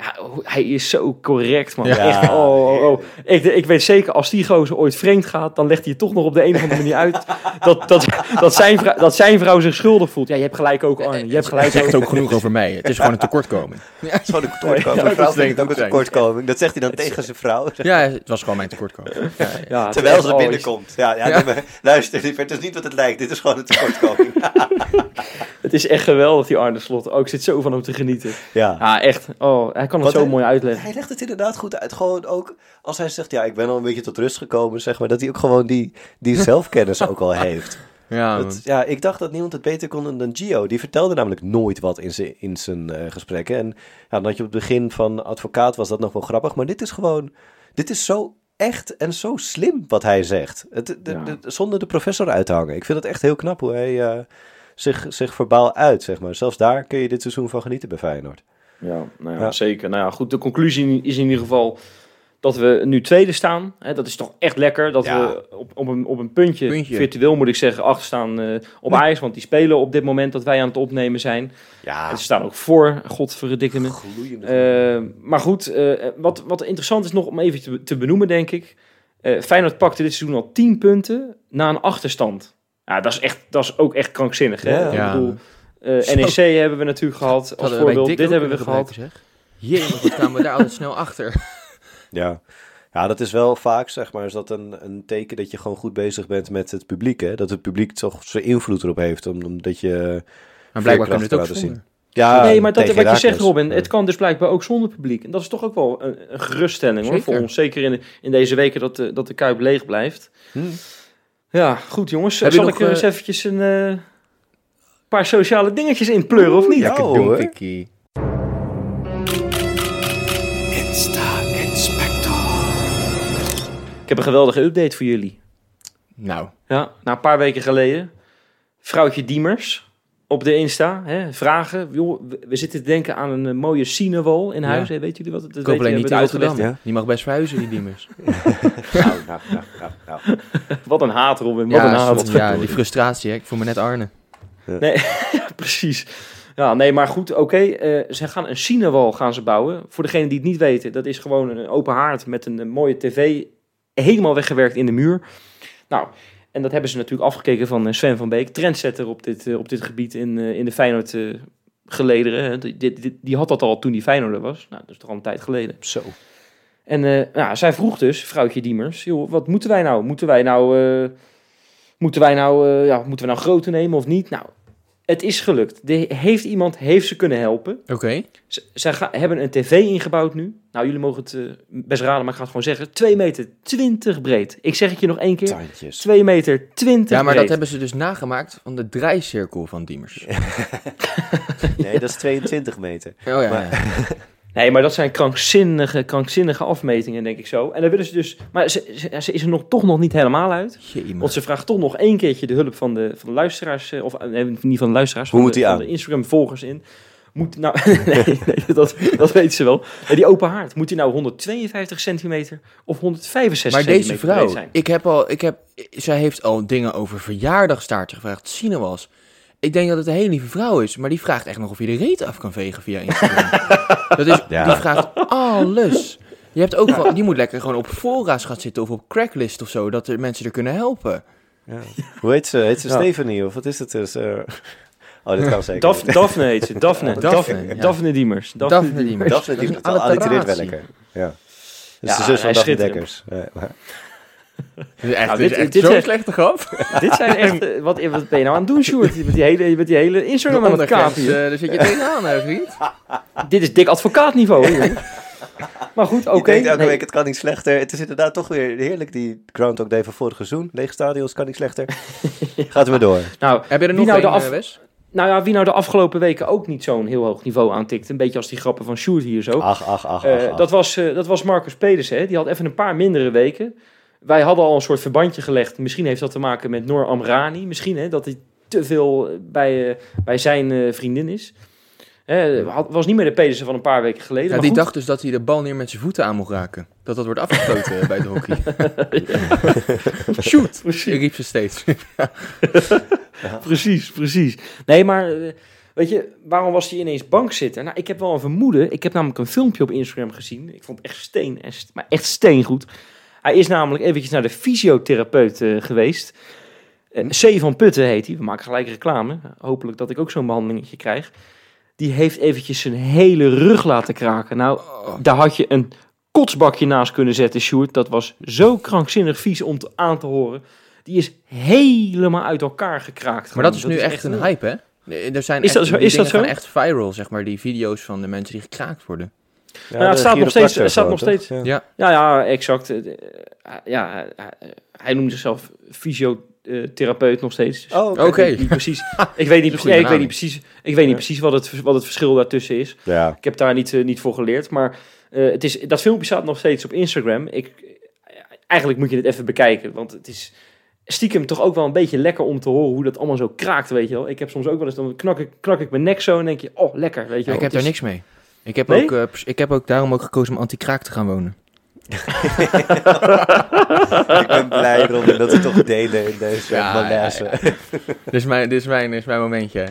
Ja, hij is zo correct, man. Ja. Echt, oh, oh, oh. Ik, ik weet zeker, als die gozer ooit vreemd gaat, dan legt hij het toch nog op de een of andere manier uit. Dat, dat, dat, zijn, vrouw, dat zijn vrouw zich schuldig voelt. Ja, je hebt gelijk ook, Arne. Je hebt gelijk Hij zegt ook. ook genoeg over mij. Het is gewoon een tekortkoming. Het is gewoon een tekortkoming. Ja, Mijn vrouw ook een tekortkoming. Dat zegt hij dan tegen zijn vrouw. Ja, het was gewoon mijn tekortkoming. Ja, ja. Ja, Terwijl ze binnenkomt. Ja, ja, Ja. nee, luister, het is niet wat het lijkt. Dit is gewoon een tekortkoming. Het is echt geweldig, die Arne Slot. Ook ik zit zo van hem te genieten. ja. Ja, echt. Oh, hij kan het zo hij- mooi uitleggen. Hij legt het inderdaad goed uit. Gewoon ook als hij zegt, ja, ik ben al een beetje tot rust gekomen, zeg maar. Dat hij ook gewoon die, die zelfkennis ook al heeft. Ja. Dat, ja, ik dacht dat niemand het beter kon dan Gio. Die vertelde namelijk nooit wat in zijn, in zijn eh, gesprekken. En ja, dan had je op het begin van advocaat was dat nog wel grappig. Maar dit is gewoon, dit is zo echt en zo slim wat hij zegt. Het, de, Ja. de- zonder de professor uit te hangen. Ik vind het echt heel knap hoe hij eh, zich, zich verbaal uit, zeg maar. Zelfs daar kun je dit seizoen van genieten bij Feyenoord. Ja, nou ja, Ja. zeker. Nou ja, goed. De conclusie is in ieder geval dat we nu tweede staan. Hè, dat is toch echt lekker. Dat Ja. we op, op, een, op een puntje, Puntje. virtueel moet ik zeggen, achter staan eh, op Ajax. Want die spelen op dit moment dat wij aan het opnemen zijn. Ja, En ze staan ook voor, godverdikke me. gloeiende. Eh, maar goed, eh, wat, wat interessant is nog om even te, te benoemen, denk ik. Eh Feyenoord pakte dit seizoen al 10 punten na een achterstand. Ja, dat is, echt, dat is ook echt krankzinnig. Hè? Ja. Ik bedoel. NEC hebben we natuurlijk gehad als voorbeeld. Dit hebben we gehad. Jee, wat kwamen we daar altijd snel achter. Ja. ja, dat is wel vaak, zeg maar, is dat een, een teken dat je gewoon goed bezig bent met het publiek. Hè? Dat het publiek toch zijn invloed erop heeft, om- omdat je... Maar blijkbaar kunnen we het ook laten zien. Ja, nee, maar dat, wat je zegt. Robin, Ja. het kan dus blijkbaar ook zonder publiek. En dat is toch ook wel een, een geruststelling hoor, voor ons. Zeker in, in deze weken dat de, dat de Kuip leeg blijft. Hm. Ja, goed jongens. Heb Zal ik eh, eens eh, eventjes een eh, paar sociale dingetjes inpleuren of niet? Ja, Lekker hoor. donkiekie. Ik heb een geweldige update voor jullie. Nou, Ja, na een paar weken geleden. Vrouwtje Diemers op de Insta. Hè, vragen. Joh, we, zitten te denken aan een eh, mooie cinewall in Ja. huis. Hè, weet jullie wat het is? ik hoop alleen niet uit Rotterdam. Ja. Die mag best verhuizen, die Diemers. Nou, nou, nou, nou, nou. Wat een haat, Robin. Wat ja, een haat. ja, die frustratie, hè. ik voel me net Arne. Precies. Ja, nee, maar goed, oké. eh, ze gaan een cinewall gaan ze bouwen. Voor degenen die het niet weten, dat is gewoon een open haard met een, mooie tv. Helemaal weggewerkt in de muur. Nou, en dat hebben ze natuurlijk afgekeken van eh, Sven van Beek. Trendsetter op dit, eh, op dit gebied in, in de Feyenoord gelederen. Die, die, die had dat al toen die Feyenoorder was. Nou, dat is toch al een tijd geleden. Zo. En nou, zij vroeg dus, vrouwtje Diemers, joh, wat moeten wij nou? Moeten wij nou Moeten wij nou, eh, ja, moeten we nou grote nemen of niet? Nou, het is gelukt. De, heeft iemand heeft ze kunnen helpen. Oké. Ze, ga- hebben een tv ingebouwd nu. Nou, jullie mogen het eh, best raden, maar ik ga het gewoon zeggen. 2 meter 20 breed. Ik zeg het je nog één keer. Tandjes. 2 meter 20 Ja, maar breed. dat hebben ze dus nagemaakt van de draaicirkel van Diemers. Nee, dat is 22 meter. Oh ja, Maar- ja. Nee, maar dat zijn krankzinnige, krankzinnige afmetingen, denk ik zo. En dan willen ze dus... Maar ze, ze, ze is er nog, toch nog niet helemaal uit. Want ze vraagt toch nog één keertje de hulp van de, van de luisteraars. eh, Of eh, nee, niet van de luisteraars. Hoe van moet de, die van aan? de Instagram-volgers in. Moet nou... nee, nee, dat, dat weet ze wel. En die open haard. Moet die nou 152 centimeter of 165 Maar centimeter deze breed vrouw, zijn? ik heb al, ik heb, zij heeft al dingen over verjaardagstaartje gevraagd, Sinewas. Ik denk dat het een hele lieve vrouw is, maar die vraagt echt nog of je de reet af kan vegen via Instagram. dat is, Ja. Die vraagt alles. Je hebt ook wel, die moet lekker gewoon op fora's gaan zitten of op Cracklist of zo, dat er mensen er kunnen helpen. Ja. Hoe heet ze? Heet ze Ja. Stephanie of wat is het? Dus, eh, Oh, dat kan zeker. Daf, niet. Daphne heet ze. Daphne. Daphne, Daphne, ja. Daphne Diemers. Daphne Diemers. Daphne, Dat is die een dat allitereert wel alliteratie. lekker. Ja. Dat Ja, is de zus van Daphne schitterend. Dekkers. Dit is echt, Nou, dit dit- is echt dit zo'n is- slechte grap. Dit zijn echt... eh, wat, wat ben je nou aan het doen, Sjoerd? Met die hele, met die hele Instagram aan het kapen uh, daar zit je tegenaan, hè, vriend. Dit is dik advocaatniveau. hè, jongen. Maar goed, oké. Je denkt elke nee. week, het kan niet slechter. Het is inderdaad toch weer heerlijk, die Groundhog Day van vorig seizoen. Leeg stadion, het kan niet slechter. Gaat er maar door. Nou, Heb je er Wie nog nou een, de af- eh, Wes? nou ja, wie nou de afgelopen weken ook niet zo'n heel hoog niveau aantikt. Een beetje als die grappen van Sjoerd hier zo. Ach, ach, ach, Eh, ach, ach. dat, was, eh, dat was Marcus Pedersen. Hè? Die had even een paar mindere weken. Wij hadden al een soort verbandje gelegd. Misschien heeft dat te maken met Noor Amrani. Misschien hè, dat hij te veel eh, bij, eh, bij zijn eh, vriendin is. Hè, had- was niet meer de Pedersen van een paar weken geleden. Ja, maar die goed. dacht dus dat hij de bal neer met zijn voeten aan mocht raken. Dat dat wordt afgesloten bij de hockey. Shoot! Precies. Ik riep ze steeds. Precies, precies. Nee, maar weet je, waarom was hij ineens bankzitter? Nou, ik heb wel een vermoeden. Ik heb namelijk een filmpje op Instagram gezien. Ik vond het echt steen, en st- maar echt steengoed. Hij is namelijk eventjes naar de fysiotherapeut eh, geweest. C van Putten heet hij. We maken gelijk reclame. Hopelijk dat ik ook zo'n behandelingetje krijg. Die heeft eventjes zijn hele rug laten kraken. Nou, daar had je een kotsbakje naast kunnen zetten, Sjoerd. Dat was zo krankzinnig vies om te, aan te horen. Die is helemaal uit elkaar gekraakt. Maar dat is nu echt een hype, hè? Er zijn Is dat echt, zo? die Is dat zo? echt viral, zeg maar. Die video's van de mensen die gekraakt worden. Ja, Nou, het staat nog steeds- het staat nog steeds- Ja. Ja. Ja, exact. Eh, eh, Ja, hij noemt zichzelf fysiotherapeut nog steeds. Dus Oh, oké. Oké. ik weet niet precies. Ik weet niet, precies, ik weet niet precies. Ik weet niet precies wat het, wat het verschil daartussen is. Ja. Ik heb daar niet, eh, niet voor geleerd. Maar eh, het is, dat filmpje staat nog steeds op Instagram. Ik, eigenlijk moet je het even bekijken. Want het is stiekem toch ook wel een beetje lekker om te horen hoe dat allemaal zo kraakt, weet je wel. Ik heb soms ook wel eens, dan knak ik, knak ik mijn nek zo en denk je, oh, lekker, weet je wel. ik heb daar niks mee. Ik heb, Nee? ook, eh, ik heb ook daarom ook gekozen om anti-kraak te gaan wonen. ik ben blij erom dat we toch delen in deze Ja, malaise. ja, dit, is mijn, dit, is mijn, dit is mijn momentje.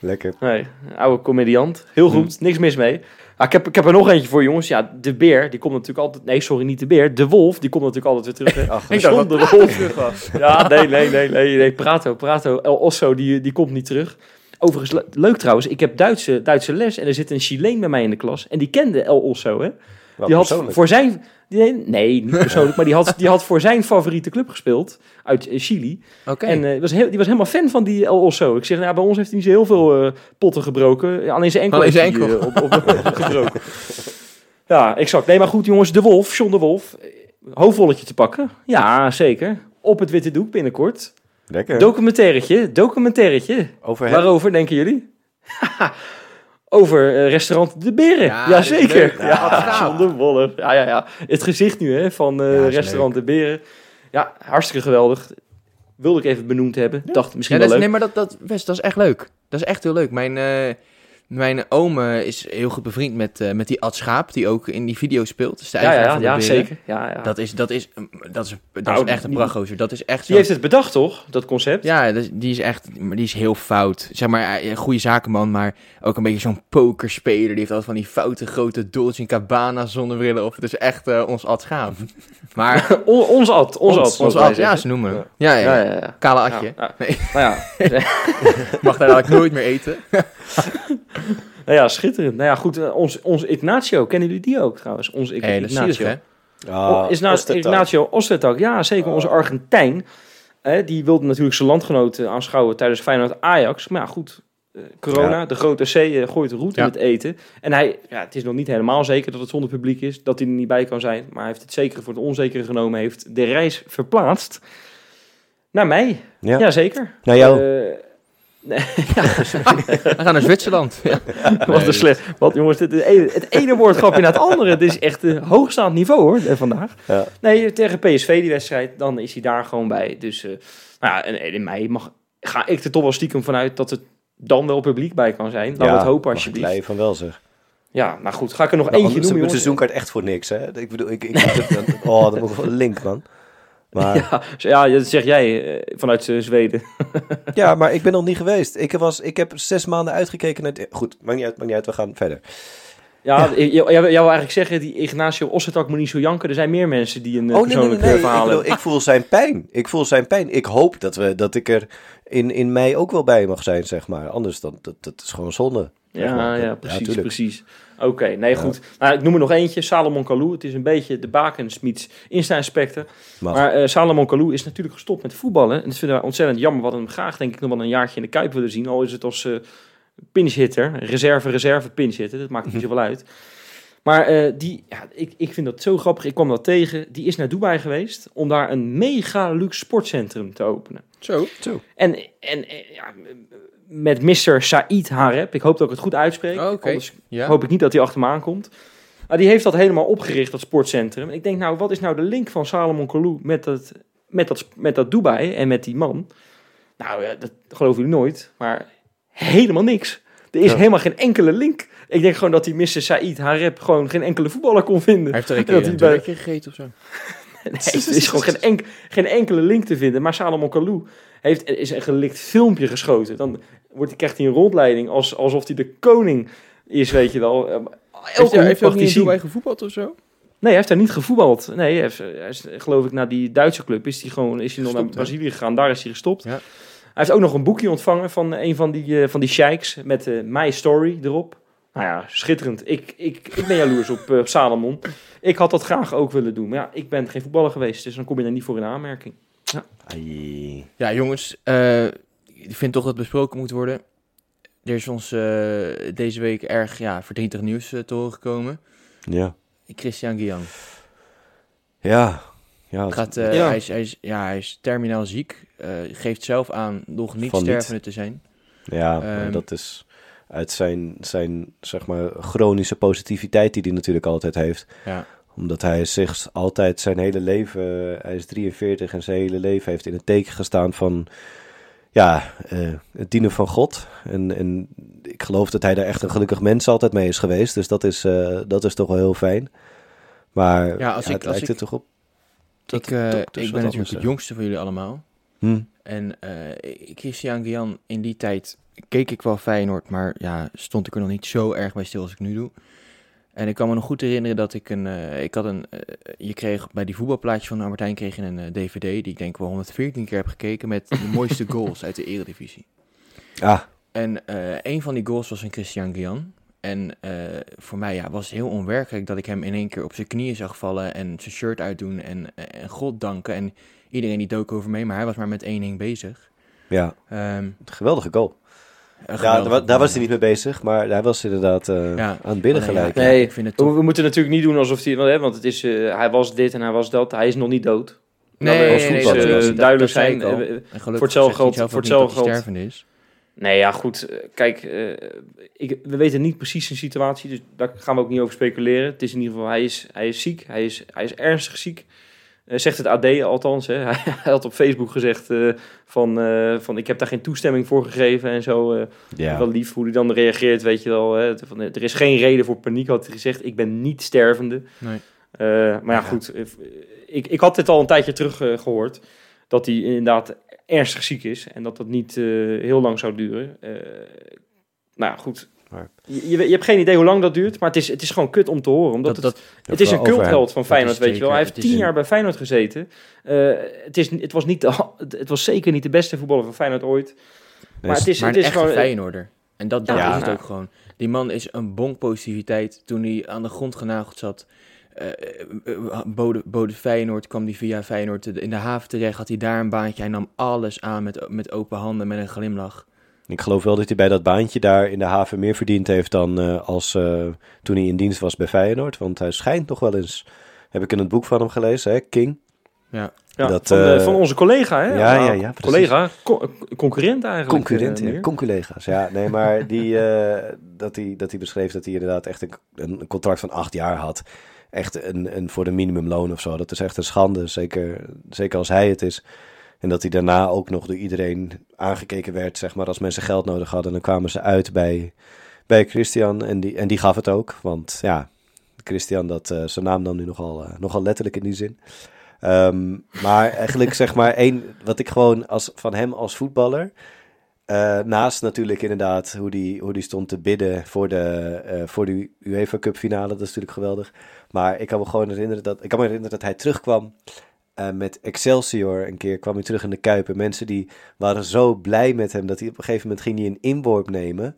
Lekker. Nee, oude comediant. Heel goed, niks mis mee. Ah, ik, heb, ik heb er nog eentje voor, jongens. Ja, de beer, die komt natuurlijk altijd... Nee, sorry, niet de beer. De wolf, die komt natuurlijk altijd weer terug. Ach, Ik dacht de wolf terug was. Ja, nee, nee, nee, nee, nee. Prato, Prato. El Osso, die, die komt niet terug. Overigens, le- leuk trouwens. Ik heb Duitse, Duitse les en er zit een Chileen bij mij in de klas. En die kende El Osso, hè. Wel die had voor zijn... Die, nee, niet persoonlijk, maar die had, die had voor zijn favoriete club gespeeld. Uit eh, Chili. Oké. En eh, was heel, die was helemaal fan van die El Osso. Ik zeg, nou, bij ons heeft hij niet zo heel veel eh, potten gebroken. Ja, Alleen zijn enkel Alleen zijn enkel. eh, op, op, gebroken. Ja, exact. Nee, maar goed jongens, de Wolf, John de Wolf. Hoofdrolletje te pakken. Ja, zeker. Op het witte doek binnenkort. Lekker. Documentairetje, documentairetje. Over hem. Waarover denken jullie? Over eh, restaurant De Beren. Ja, Ja, dat is zeker. leuk. Ja, Ja. John de. Ja, ja, ja. Het gezicht nu hè, van eh, Ja, restaurant De Beren. Ja, hartstikke geweldig. Wilde ik even benoemd hebben. Dacht misschien Ja, dat wel leuk. nee, maar dat, dat, Wes, dat is echt leuk. Dat is echt heel leuk. Mijn, eh, mijn oom eh, is heel goed bevriend met, eh, met die Ad Schaap, die ook in die video speelt. Dus de Ja, ja, ja, zeker. Ja, ja. Dat is, dat is, dat is, dat Nou, is echt een prachtgozer. Dat is echt. Die heeft het bedacht, toch? Dat concept. Ja, die is echt, die is heel fout. Zeg maar, hij- een goede zakenman, maar ook een beetje zo'n pokerspeler. Die heeft altijd van die foute grote Dolce Gabbana zonnebrillen op. Het is echt eh, ons Ad Schaap. Maar On- ons ad, ons, ad. ons mogen wij Ad, ja, ze noemen. Ja, ja, Ja. Kale Adje. Nee. Nou ja, Mag daar eigenlijk nooit meer eten. nou ja, schitterend. Nou ja, goed. eh, ons, ons Ignacio, kennen jullie die ook trouwens? Ons Ig- Hé, dat is zielig, hè? Oh, is nou. Ignacio Ostertag, ja zeker, onze Argentijn. hè, die wilde natuurlijk zijn landgenoten aanschouwen tijdens Feyenoord-Ajax. Maar ja, goed, eh, corona, Ja. de grote C eh, gooit de route Ja. met eten. En hij, ja, het is nog niet helemaal zeker dat het zonder publiek is, dat hij er niet bij kan zijn. Maar hij heeft het zekere voor het onzekere genomen, heeft de reis verplaatst naar mij. Ja. Jazeker. Naar jou. Eh, nee, We gaan naar Zwitserland. Ja. wat een slecht. Wat jongens, dit, het, ene, het ene woordgrapje na het andere. Het is echt een hoogstaand niveau hoor, eh, vandaag. Ja. Nee, tegen PSV die wedstrijd, dan is hij daar gewoon bij. Dus eh, nou ja, en, in mei mag, ga ik er toch wel stiekem vanuit dat het dan wel publiek bij kan zijn. Laten we het hopen ik alsjeblieft. blij van wel zeg. Ja, nou goed, ga ik er nog Nou, eentje noemen ik jongens. seizoenkaart echt voor niks, hè. Ik bedoel, ik, ik, het- oh, dat moet ik wel een link, man. Maar, ja. Ja, ja, dat zeg jij eh, vanuit Zweden. maar ik ben nog niet geweest. Ik, was, ik heb zes maanden uitgekeken naar... het- Goed, maakt niet uit, maakt niet uit, we gaan verder. Ja, jij, jij wil eigenlijk zeggen, die Ignacio Ossetak moet niet zo janken. Er zijn meer mensen die een eh, Oh, nee, persoonlijk nee, nee. verhaal Ik, bedoel, hebben. ik voel zijn pijn. Ik voel zijn pijn. Ik hoop dat, we, dat ik er in, in mei ook wel bij mag zijn, zeg maar. Anders, dan, dat, dat is gewoon zonde. Ja, maar. ja, precies, precies. Oké, nee, goed. Nou, ik noem er nog eentje, Salomon Kalou. Het is een beetje de Bakens meets Insta-inspector. Mag. Maar eh, Salomon Kalou is natuurlijk gestopt met voetballen. En dat vinden we ontzettend jammer. We hadden hem graag, denk ik, nog wel een jaartje in de Kuip willen zien. Al is het als eh pinchhitter, reserve, reserve pinchhitter. Dat maakt niet zoveel uit. Maar eh, die, ja, ik, ik vind dat zo grappig. Ik kwam dat tegen. Die is naar Dubai geweest om daar een mega luxe sportcentrum te openen. Zo. Zo. En, en ja, met Mr. Said Harep. Ik hoop dat ik het goed uitspreek. Oh. Anders Ja. hoop ik niet dat hij achter me aankomt. Maar die heeft dat helemaal opgericht, dat sportcentrum. En ik denk, nou, wat is nou de link van Salomon Kalou met dat, met dat, met dat Dubai en met die man? Nou, dat geloven jullie nooit, maar helemaal niks. Er is Ja. helemaal geen enkele link. Ik denk gewoon dat die Mr. Said Harep gewoon geen enkele voetballer kon vinden. Hij heeft er een En keer dat een hij bij- gegeten of zo. Nee, er is gewoon geen, enk, geen enkele link te vinden. Maar Salomon Kalou heeft, is een gelikt filmpje geschoten. Dan wordt, krijgt hij een rondleiding als, alsof hij de koning is, weet je wel. Eh, Heeft Elke hij, heeft hij ook niet zien. Gevoetbald of zo? Nee, hij heeft daar niet gevoetbald. Nee, hij, heeft, hij is, geloof ik, naar die Duitse club is hij gewoon is hij nog naar? Brazilië gegaan. Daar is hij gestopt. Ja. Hij heeft ook nog een boekje ontvangen van een van die, eh, van die sheiks met eh My Story erop. Nou ja, schitterend. Ik, ik, ik ben jaloers op eh, Salomon. Ik had dat graag ook willen doen. Maar ja, ik ben geen voetballer geweest, dus dan kom je daar niet voor in aanmerking. Ai. Ja, jongens. Ik vind toch dat het besproken moet worden. Er is ons eh, deze week erg ja, verdrietig nieuws eh, te horen gekomen. Ja. Christian Guillain. Ja. Ja. het- Gaat, eh, Ja. hij, is, hij, is, ja, hij is terminaal ziek. eh, geeft zelf aan nog niet Van niet. stervende te zijn. Ja, Ehm, dat is uit zijn, zijn zeg maar, chronische positiviteit die hij natuurlijk altijd heeft. Ja. Omdat hij zich altijd zijn hele leven, hij is 43 en zijn hele leven heeft in het teken gestaan van ja, eh, het dienen van God. En, en ik geloof dat hij daar echt een gelukkig mens altijd mee is geweest. Dus dat is, eh, dat is toch wel heel fijn. Maar Ja, als ja, ik- het als lijkt ik- er toch op. dat ik, eh, ik wat ben anders natuurlijk het jongste van jullie allemaal. Hm. En Christian Guillain, in die tijd keek ik wel Feyenoord, maar ja, stond ik er nog niet zo erg bij stil als ik nu doe. En ik kan me nog goed herinneren dat ik een, eh, ik had een, eh, je kreeg bij die voetbalplaatjes van Martijn kreeg je een eh, DVD die ik denk wel 114 keer heb gekeken met de mooiste goals uit de Eredivisie. Ah, En eh, een van die goals was een Christian Guillain. En eh, voor mij ja, was het heel onwerkelijk dat ik hem in één keer op zijn knieën zag vallen en zijn shirt uitdoen en, en God danken. En iedereen die dook over mee, maar hij was maar met één ding bezig. ja, Ehm, geweldige goal. Ja, daar, daar was hij niet mee bezig, maar hij was inderdaad eh, Ja. aan het binnen ja, gelijk. Nee, ik vind het We, toch... we moeten natuurlijk niet doen alsof hij, want, het is, eh, hij was dit en hij was dat. Hij is nog niet dood. Nee, Nou, nee, als nee, nee, dat- duidelijk zijn. Eh, voor hetzelfde geld- voor hetzelfde hij geld. stervende is. Nee, ja, goed. Kijk, eh, ik, we weten niet precies zijn situatie, dus daar gaan we ook niet over speculeren. Het is in ieder geval, hij is, hij is ziek, hij is, hij is ernstig ziek. Eh, zegt het AD althans. Hè. Hij had op Facebook gezegd eh, van, eh, van ik heb daar geen toestemming voor gegeven en zo. eh, Ja. Wel lief hoe hij dan reageert, weet je wel. Hè. Van, er is geen reden voor paniek, had hij gezegd. Ik ben niet stervende. Nee. Eh, maar ja, goed. Ik, ik had dit al een tijdje terug eh, gehoord. Dat hij inderdaad ernstig ziek is. En dat dat niet eh, heel lang zou duren. Eh, nou ja, goed. Maar- Je, je, je hebt geen idee hoe lang dat duurt. Maar het is, het is gewoon kut om te horen. Omdat Dat, het, dat, het is een cultheld van Feyenoord, weet je wel. Hij heeft tien een- jaar bij Feyenoord gezeten. Eh, het, is, het, was niet de, het was zeker niet de beste voetballer van Feyenoord ooit. Maar het is, maar het is gewoon... Feyenoorder. En dat, dat Ja, is het nou. ook gewoon. Die man is een bonk positiviteit. Toen hij aan de grond genageld zat, eh, eh, Bode, Bode Feyenoord kwam die via Feyenoord in de haven terecht. Had hij daar een baantje. Hij nam alles aan met, met open handen, met een glimlach. Ik geloof wel dat hij bij dat baantje daar in de haven meer verdiend heeft dan eh, als eh, toen hij in dienst was bij Feyenoord. Want hij schijnt toch wel eens, heb ik in het boek van hem gelezen, hè, King. Ja. Ja, Dat, van, eh, van onze collega, hè? ja, Nou, ja, ja, precies. Collega, co- concurrent eigenlijk. Concurrent, ja, conculega's. Ja, nee, maar die, eh, dat, hij, dat hij beschreef dat hij inderdaad echt een, een contract van acht jaar had. Echt een, een voor de minimumloon of zo. Dat is echt een schande, zeker, zeker als hij het is. En dat hij daarna ook nog door iedereen aangekeken werd, zeg maar, als mensen geld nodig hadden. Dan kwamen ze uit bij, bij Christian en die, en die gaf het ook. Want ja, Christian, dat, eh, zijn naam dan nu nogal, eh, nogal letterlijk in die zin. Ehm, maar eigenlijk zeg maar één, wat ik gewoon als, van hem als voetballer... eh, naast natuurlijk inderdaad hoe die, hoe die stond te bidden voor de, voor de UEFA Cup finale. Dat is natuurlijk geweldig. Maar ik kan me gewoon herinneren dat, ik kan me herinneren dat hij terugkwam eh, met Excelsior. Een keer kwam hij terug in de Kuip. En mensen die waren zo blij met hem dat hij op een gegeven moment ging hij een inworp nemen.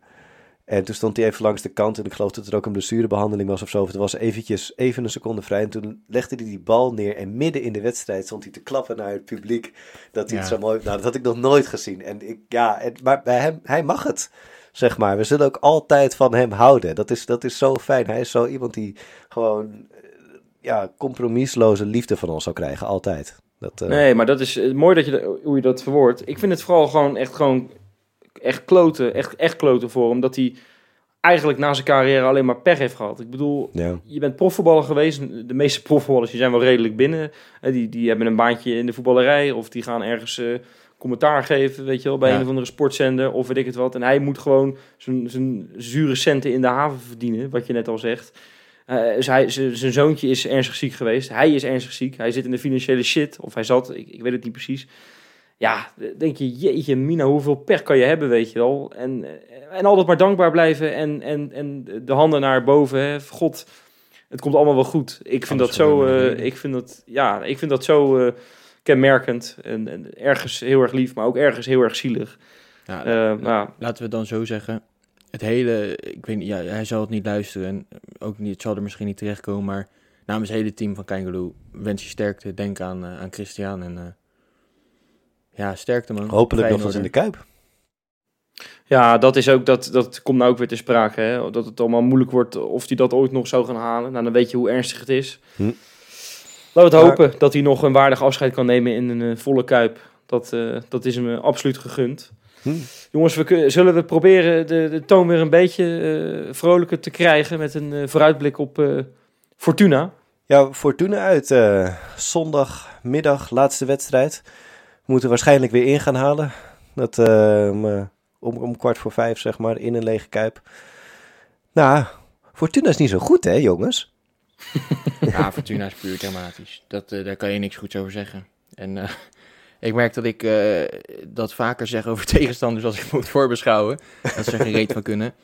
En toen stond hij even langs de kant en ik geloof dat er ook een blessurebehandeling was of zo. Of er was eventjes even een seconde vrij en toen legde hij die bal neer en midden in de wedstrijd stond hij te klappen naar het publiek. Dat hij het zo mooi... Nou, dat had ik nog nooit gezien. En ik, ja, en, maar bij hem, hij mag het, zeg maar. We zullen ook altijd van hem houden. Dat is, dat is zo fijn. Hij is zo iemand die gewoon, ja, compromisloze liefde van ons zou krijgen, altijd. Dat, eh, Nee, maar dat is eh, mooi dat je, dat- hoe je dat verwoordt. Ik vind het vooral gewoon echt, gewoon echt kloten, echt, echt kloten voor hem. Dat hij eigenlijk na zijn carrière alleen maar pech heeft gehad. Ik bedoel, ja. je bent profvoetballer geweest. De meeste profvoetballers die zijn wel redelijk binnen. Eh, Die, die hebben een baantje in de voetballerij. Of die gaan ergens commentaar geven, weet je wel, bij Ja. een of andere sportzender. Of weet ik het wat. En hij moet gewoon zijn, zijn zure centen in de haven verdienen, wat je net al zegt. Eh, dus zijn zoontje is ernstig ziek geweest. Hij is ernstig ziek. Hij zit in de financiële shit. Of hij zat, ik, ik weet het niet precies. Ja, denk je, jeetje mina, hoeveel pech kan je hebben, weet je wel. En, eh, en altijd maar dankbaar blijven en, en, en de handen naar boven. Hè. God, het komt allemaal wel goed. Ik vind dat zo, eh, ik vind dat, ja, ik vind dat zo kenmerkend. En, en ergens heel erg lief, maar ook ergens heel erg zielig. Ja, nou, Laten we dan zo zeggen. Het hele, ik weet niet, ja, hij zal het niet luisteren en ook niet, het zal er misschien niet terechtkomen, maar namens het hele team van Kangaloo wens je sterkte. Denk aan, eh, aan Christian en eh, ja, sterkte man. Hopelijk nog eens in de. Kuip. Ja, dat is ook, dat, dat komt nou ook weer te sprake. Hè? Dat het allemaal moeilijk wordt of hij dat ooit nog zou gaan halen. Nou, dan weet je hoe ernstig het is. Hm. Laten we het Maar- hopen dat hij nog een waardig afscheid kan nemen in een eh, volle kuip. Dat, eh, dat is hem absoluut gegund. Hm. Jongens, we zullen we proberen de, de toon weer een beetje eh, vrolijker te krijgen met een eh, vooruitblik op eh, Fortuna. Ja, Fortuna uit. eh, zondagmiddag, laatste wedstrijd. We moeten waarschijnlijk weer in gaan halen. Dat, eh, om, om, kwart voor vijf, zeg maar, in een lege kuip. Nou, Fortuna is niet zo goed, hè, jongens? Ja, Fortuna is puur dramatisch. Dat, eh, daar kan je niks goeds over zeggen. En eh, ik merk dat ik eh, dat vaker zeg over tegenstanders als ik moet voorbeschouwen. Dat ze er geen reet van kunnen.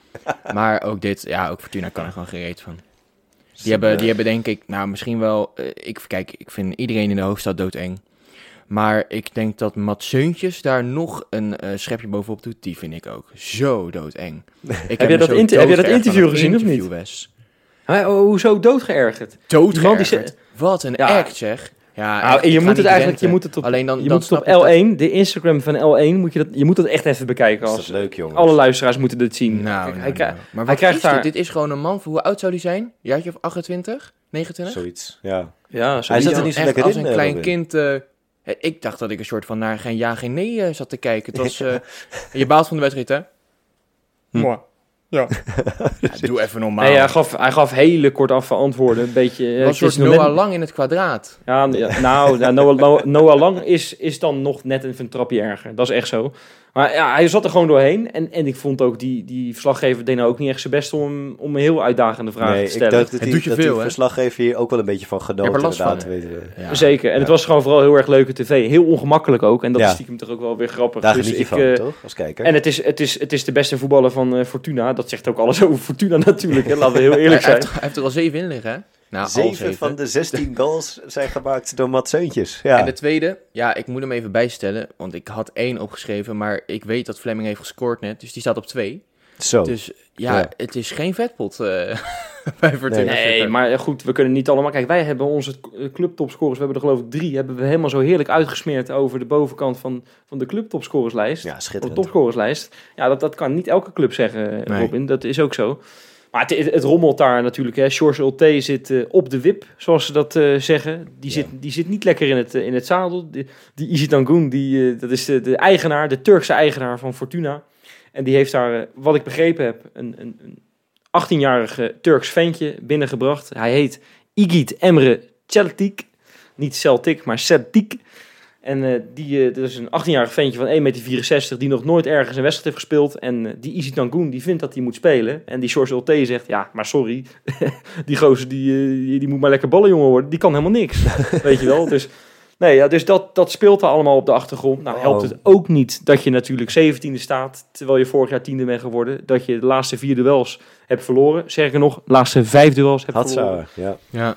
Maar ook dit, ja, ook Fortuna kan er gewoon geen reet van. Die hebben, die hebben denk ik, nou misschien wel, eh, ik, kijk, ik vind iedereen in de hoofdstad doodeng. Maar ik denk dat Mats Seuntjes daar nog een eh, schepje bovenop doet. Die vind ik ook zo doodeng. Ik je dat heb je dat interview gezien of niet? interview, Wes. Hij, oh, hoezo doodgeërgerd? Wat een Ja. act zeg. Ja, Nou, en je moet het eigenlijk, je moet het op, Alleen dan, je dan moet het op snap ik dat- L1, de Instagram van L1, moet je, dat, je moet dat echt even bekijken. Is Als, dat leuk, jongens? alle luisteraars moeten dit zien. Nou, Kijk, nou, hij krijgt- nou. Maar hij wat krijgt is daar- dit? Dit is gewoon een man. Hoe oud zou hij zijn? Jaartje of 28? 29? Zoiets, ja. Ja, zo Hij die zat er niet zo lekker als in, een eh, klein kind... eh, eh, ik dacht dat ik een soort van naar geen ja, geen nee eh, zat te kijken. Het was... eh, je baalt van de wedstrijd, hè? Mooi. Ja, doe even normaal. Nee, hij, gaf, hij gaf hele kortaf antwoorden. Een beetje... eh, Het was het een is Noah net- Lang in het kwadraat. Ja, ja, nou, ja, Noah, Noah, Noah Lang is, is dan nog net even een trapje erger. Dat is echt zo. Maar ja, hij zat er gewoon doorheen. En, en ik vond ook, die, die verslaggever deed nou ook niet echt zijn best om, om een heel uitdagende vraag Nee, te ik stellen. dacht dat, Het die, doet je dat veel, die hè? verslaggever hier ook wel een beetje van genoten, er last van, weten we. Ja. Zeker. En het was gewoon vooral heel erg leuke tv. Heel ongemakkelijk ook. En dat Ja. is stiekem toch ook wel weer grappig. Daar Dus geniet je ik, van, eh, toch? Als kijker. En het is, het, is, het is de beste voetballer van eh, Fortuna. Dat zegt ook alles over Fortuna natuurlijk. Hè. Laten we heel Hij, eerlijk hij zijn. heeft, hij heeft er al zeven in liggen, hè? Nou, zeven, van de 16 goals zijn gemaakt door Mats Seuntjes. Ja. En de tweede, ja, ik moet hem even bijstellen, want ik had één opgeschreven, maar ik weet dat Fleming heeft gescoord net, dus die staat op twee. Zo. Dus ja, Ja. het is geen vetpot eh bij Fortuna. Nee. Nee, maar goed, we kunnen niet allemaal... Kijk, wij hebben onze eh, clubtopscorers, we hebben er geloof ik drie, hebben we helemaal zo heerlijk uitgesmeerd over de bovenkant van, van de clubtopscorerslijst. ja, Of de schitterend. topscorerslijst. Ja, dat, dat kan niet elke club zeggen, Nee. Robin. Dat is ook zo. Maar het, het rommelt daar natuurlijk. Hè. George Ulte zit eh, op de wip, zoals ze dat eh, zeggen. Die, Ja. zit, die zit niet lekker in het, eh, in het zadel. Die, die Izzy die, dat is de, de eigenaar, de Turkse eigenaar van Fortuna. En die heeft daar, wat ik begrepen heb, een, een, een 18-jarige Turks ventje binnengebracht. Hij heet Igit Emre Celtic. Niet Celtic, maar Celtic. En eh, die, eh, dat is een 18-jarig ventje van 1,64 meter die nog nooit ergens een wedstrijd heeft gespeeld. En eh, die Izzy Dangoen, die vindt dat hij moet spelen. En die George Ulte zegt, ja, maar sorry. die gozer, die, eh, die, die moet maar lekker ballenjongen worden. Die kan helemaal niks. Weet je wel? Dus, nee, ja, dus dat, dat speelt er allemaal op de achtergrond. Nou helpt het ook niet dat je natuurlijk 17e staat, terwijl je vorig jaar tiende bent geworden. Dat je de laatste vier duels hebt verloren. Zeg nog, de laatste vijf duels hebt verloren. Hatsa, ja. Ja.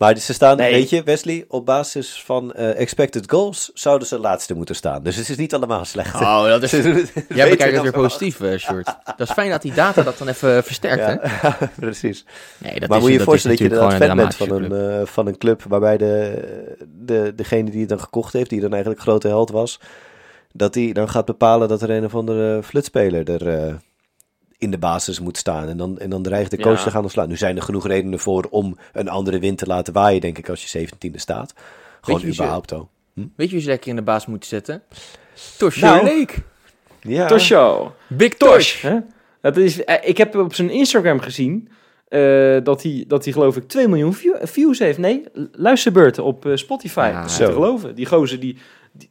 Maar ze staan, Nee. weet je, Wesley, op basis van eh, expected goals zouden ze laatste moeten staan. Dus het is niet allemaal slecht. Oh, dat is... Jij bekijkt het weer positief, eh Sjoerd. Dat is fijn dat die data dat dan even versterkt, hè? Precies. Nee, dat maar is, moet je je dat voorstellen dat je inderdaad fan bent van een, eh, van een club waarbij de, de, degene die het dan gekocht heeft, die dan eigenlijk grote held was, dat die dan gaat bepalen dat er een of andere flutspeler er eh, in de basis moet staan. En dan, en dan dreigt de coach Ja. te gaan ontslaan. Nu zijn er genoeg redenen voor om een andere wind te laten waaien, denk ik, als je 17e staat. Gewoon überhaupt al. club. Weet je wie ze lekker in de baas moeten zetten? Tosh Nou. Lake. Ja. Tosho. Big Tosh. Tosh. Hè? Dat is, eh, ik heb op zijn Instagram gezien eh, dat, hij, dat hij geloof ik 2 miljoen view- views heeft. Nee, luisterbeurten op eh, Spotify. Ja, dat is te geloven. Die gozer die, die,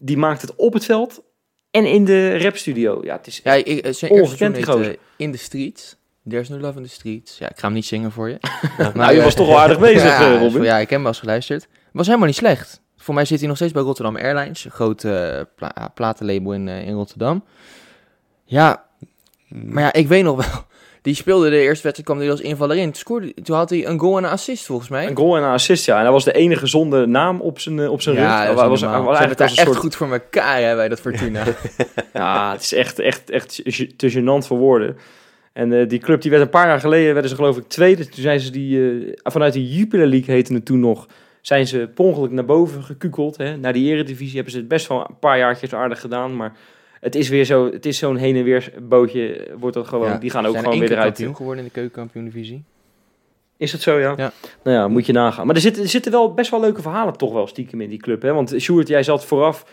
die maakt het op het veld en in de rapstudio. Ja, het is Ja, ik, eh, zijn Ongekend, die seizoen heet, eh, In the Streets. There's no love in the streets. Ja, ik ga hem niet zingen voor je. nou, je eh, was toch wel aardig bezig, ja, eh, Robin. ja, ik heb hem wel eens geluisterd. Was helemaal niet slecht. Voor mij zit hij nog steeds bij Rotterdam Airlines. Een groot eh, pla- platenlabel in, eh, in Rotterdam. Ja, maar ja, ik weet nog wel. Die speelde de eerste wedstrijd, kwam hij als invaller in. Toen, scoorde, toen had hij een goal en een assist volgens mij. Een goal en een assist, ja. En hij was de enige zonder naam op zijn, eh, op zijn rug. ja, dat was, was eigenlijk als een echt soort... goed voor elkaar hè, bij dat Fortuna. Ja, het is echt, echt, echt te gênant voor woorden. En eh, die club die werd een paar jaar geleden, werden ze geloof ik tweede. Toen zijn ze die, eh, vanuit de Jupiler League heette het toen nog, zijn ze per ongeluk naar boven gekukeld. Hè. Naar die eredivisie hebben ze het best wel een paar jaartjes aardig gedaan. Maar het is weer zo, het is zo'n heen en weer bootje, wordt dat gewoon. Ja, die gaan ook gewoon weer eruit. kampioen geworden in de keukenkampioen-divisie. Is dat zo, ja? Ja. Nou ja, moet je nagaan. Maar er zitten, er zitten wel best wel leuke verhalen toch wel stiekem in die club. Hè? Want Sjoerd, jij zat vooraf,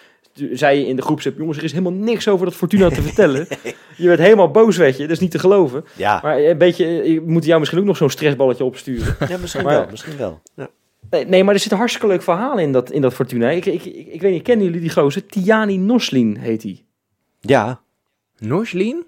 zei je in de groepsapp, jongens, er is helemaal niks over dat Fortuna te vertellen. Je werd helemaal boos, weet je. Dat is niet te geloven. Ja, Maar een beetje, ik moet jou misschien ook nog zo'n stressballetje opsturen. ja misschien Maar- wel. Misschien wel. Ja. Nee, nee, maar er zit een hartstikke leuk verhaal in dat, in dat Fortuna. Ik, ik, ik, ik weet niet, kennen jullie die gozer? Tiani Noslin heet hij. Ja, Norslin?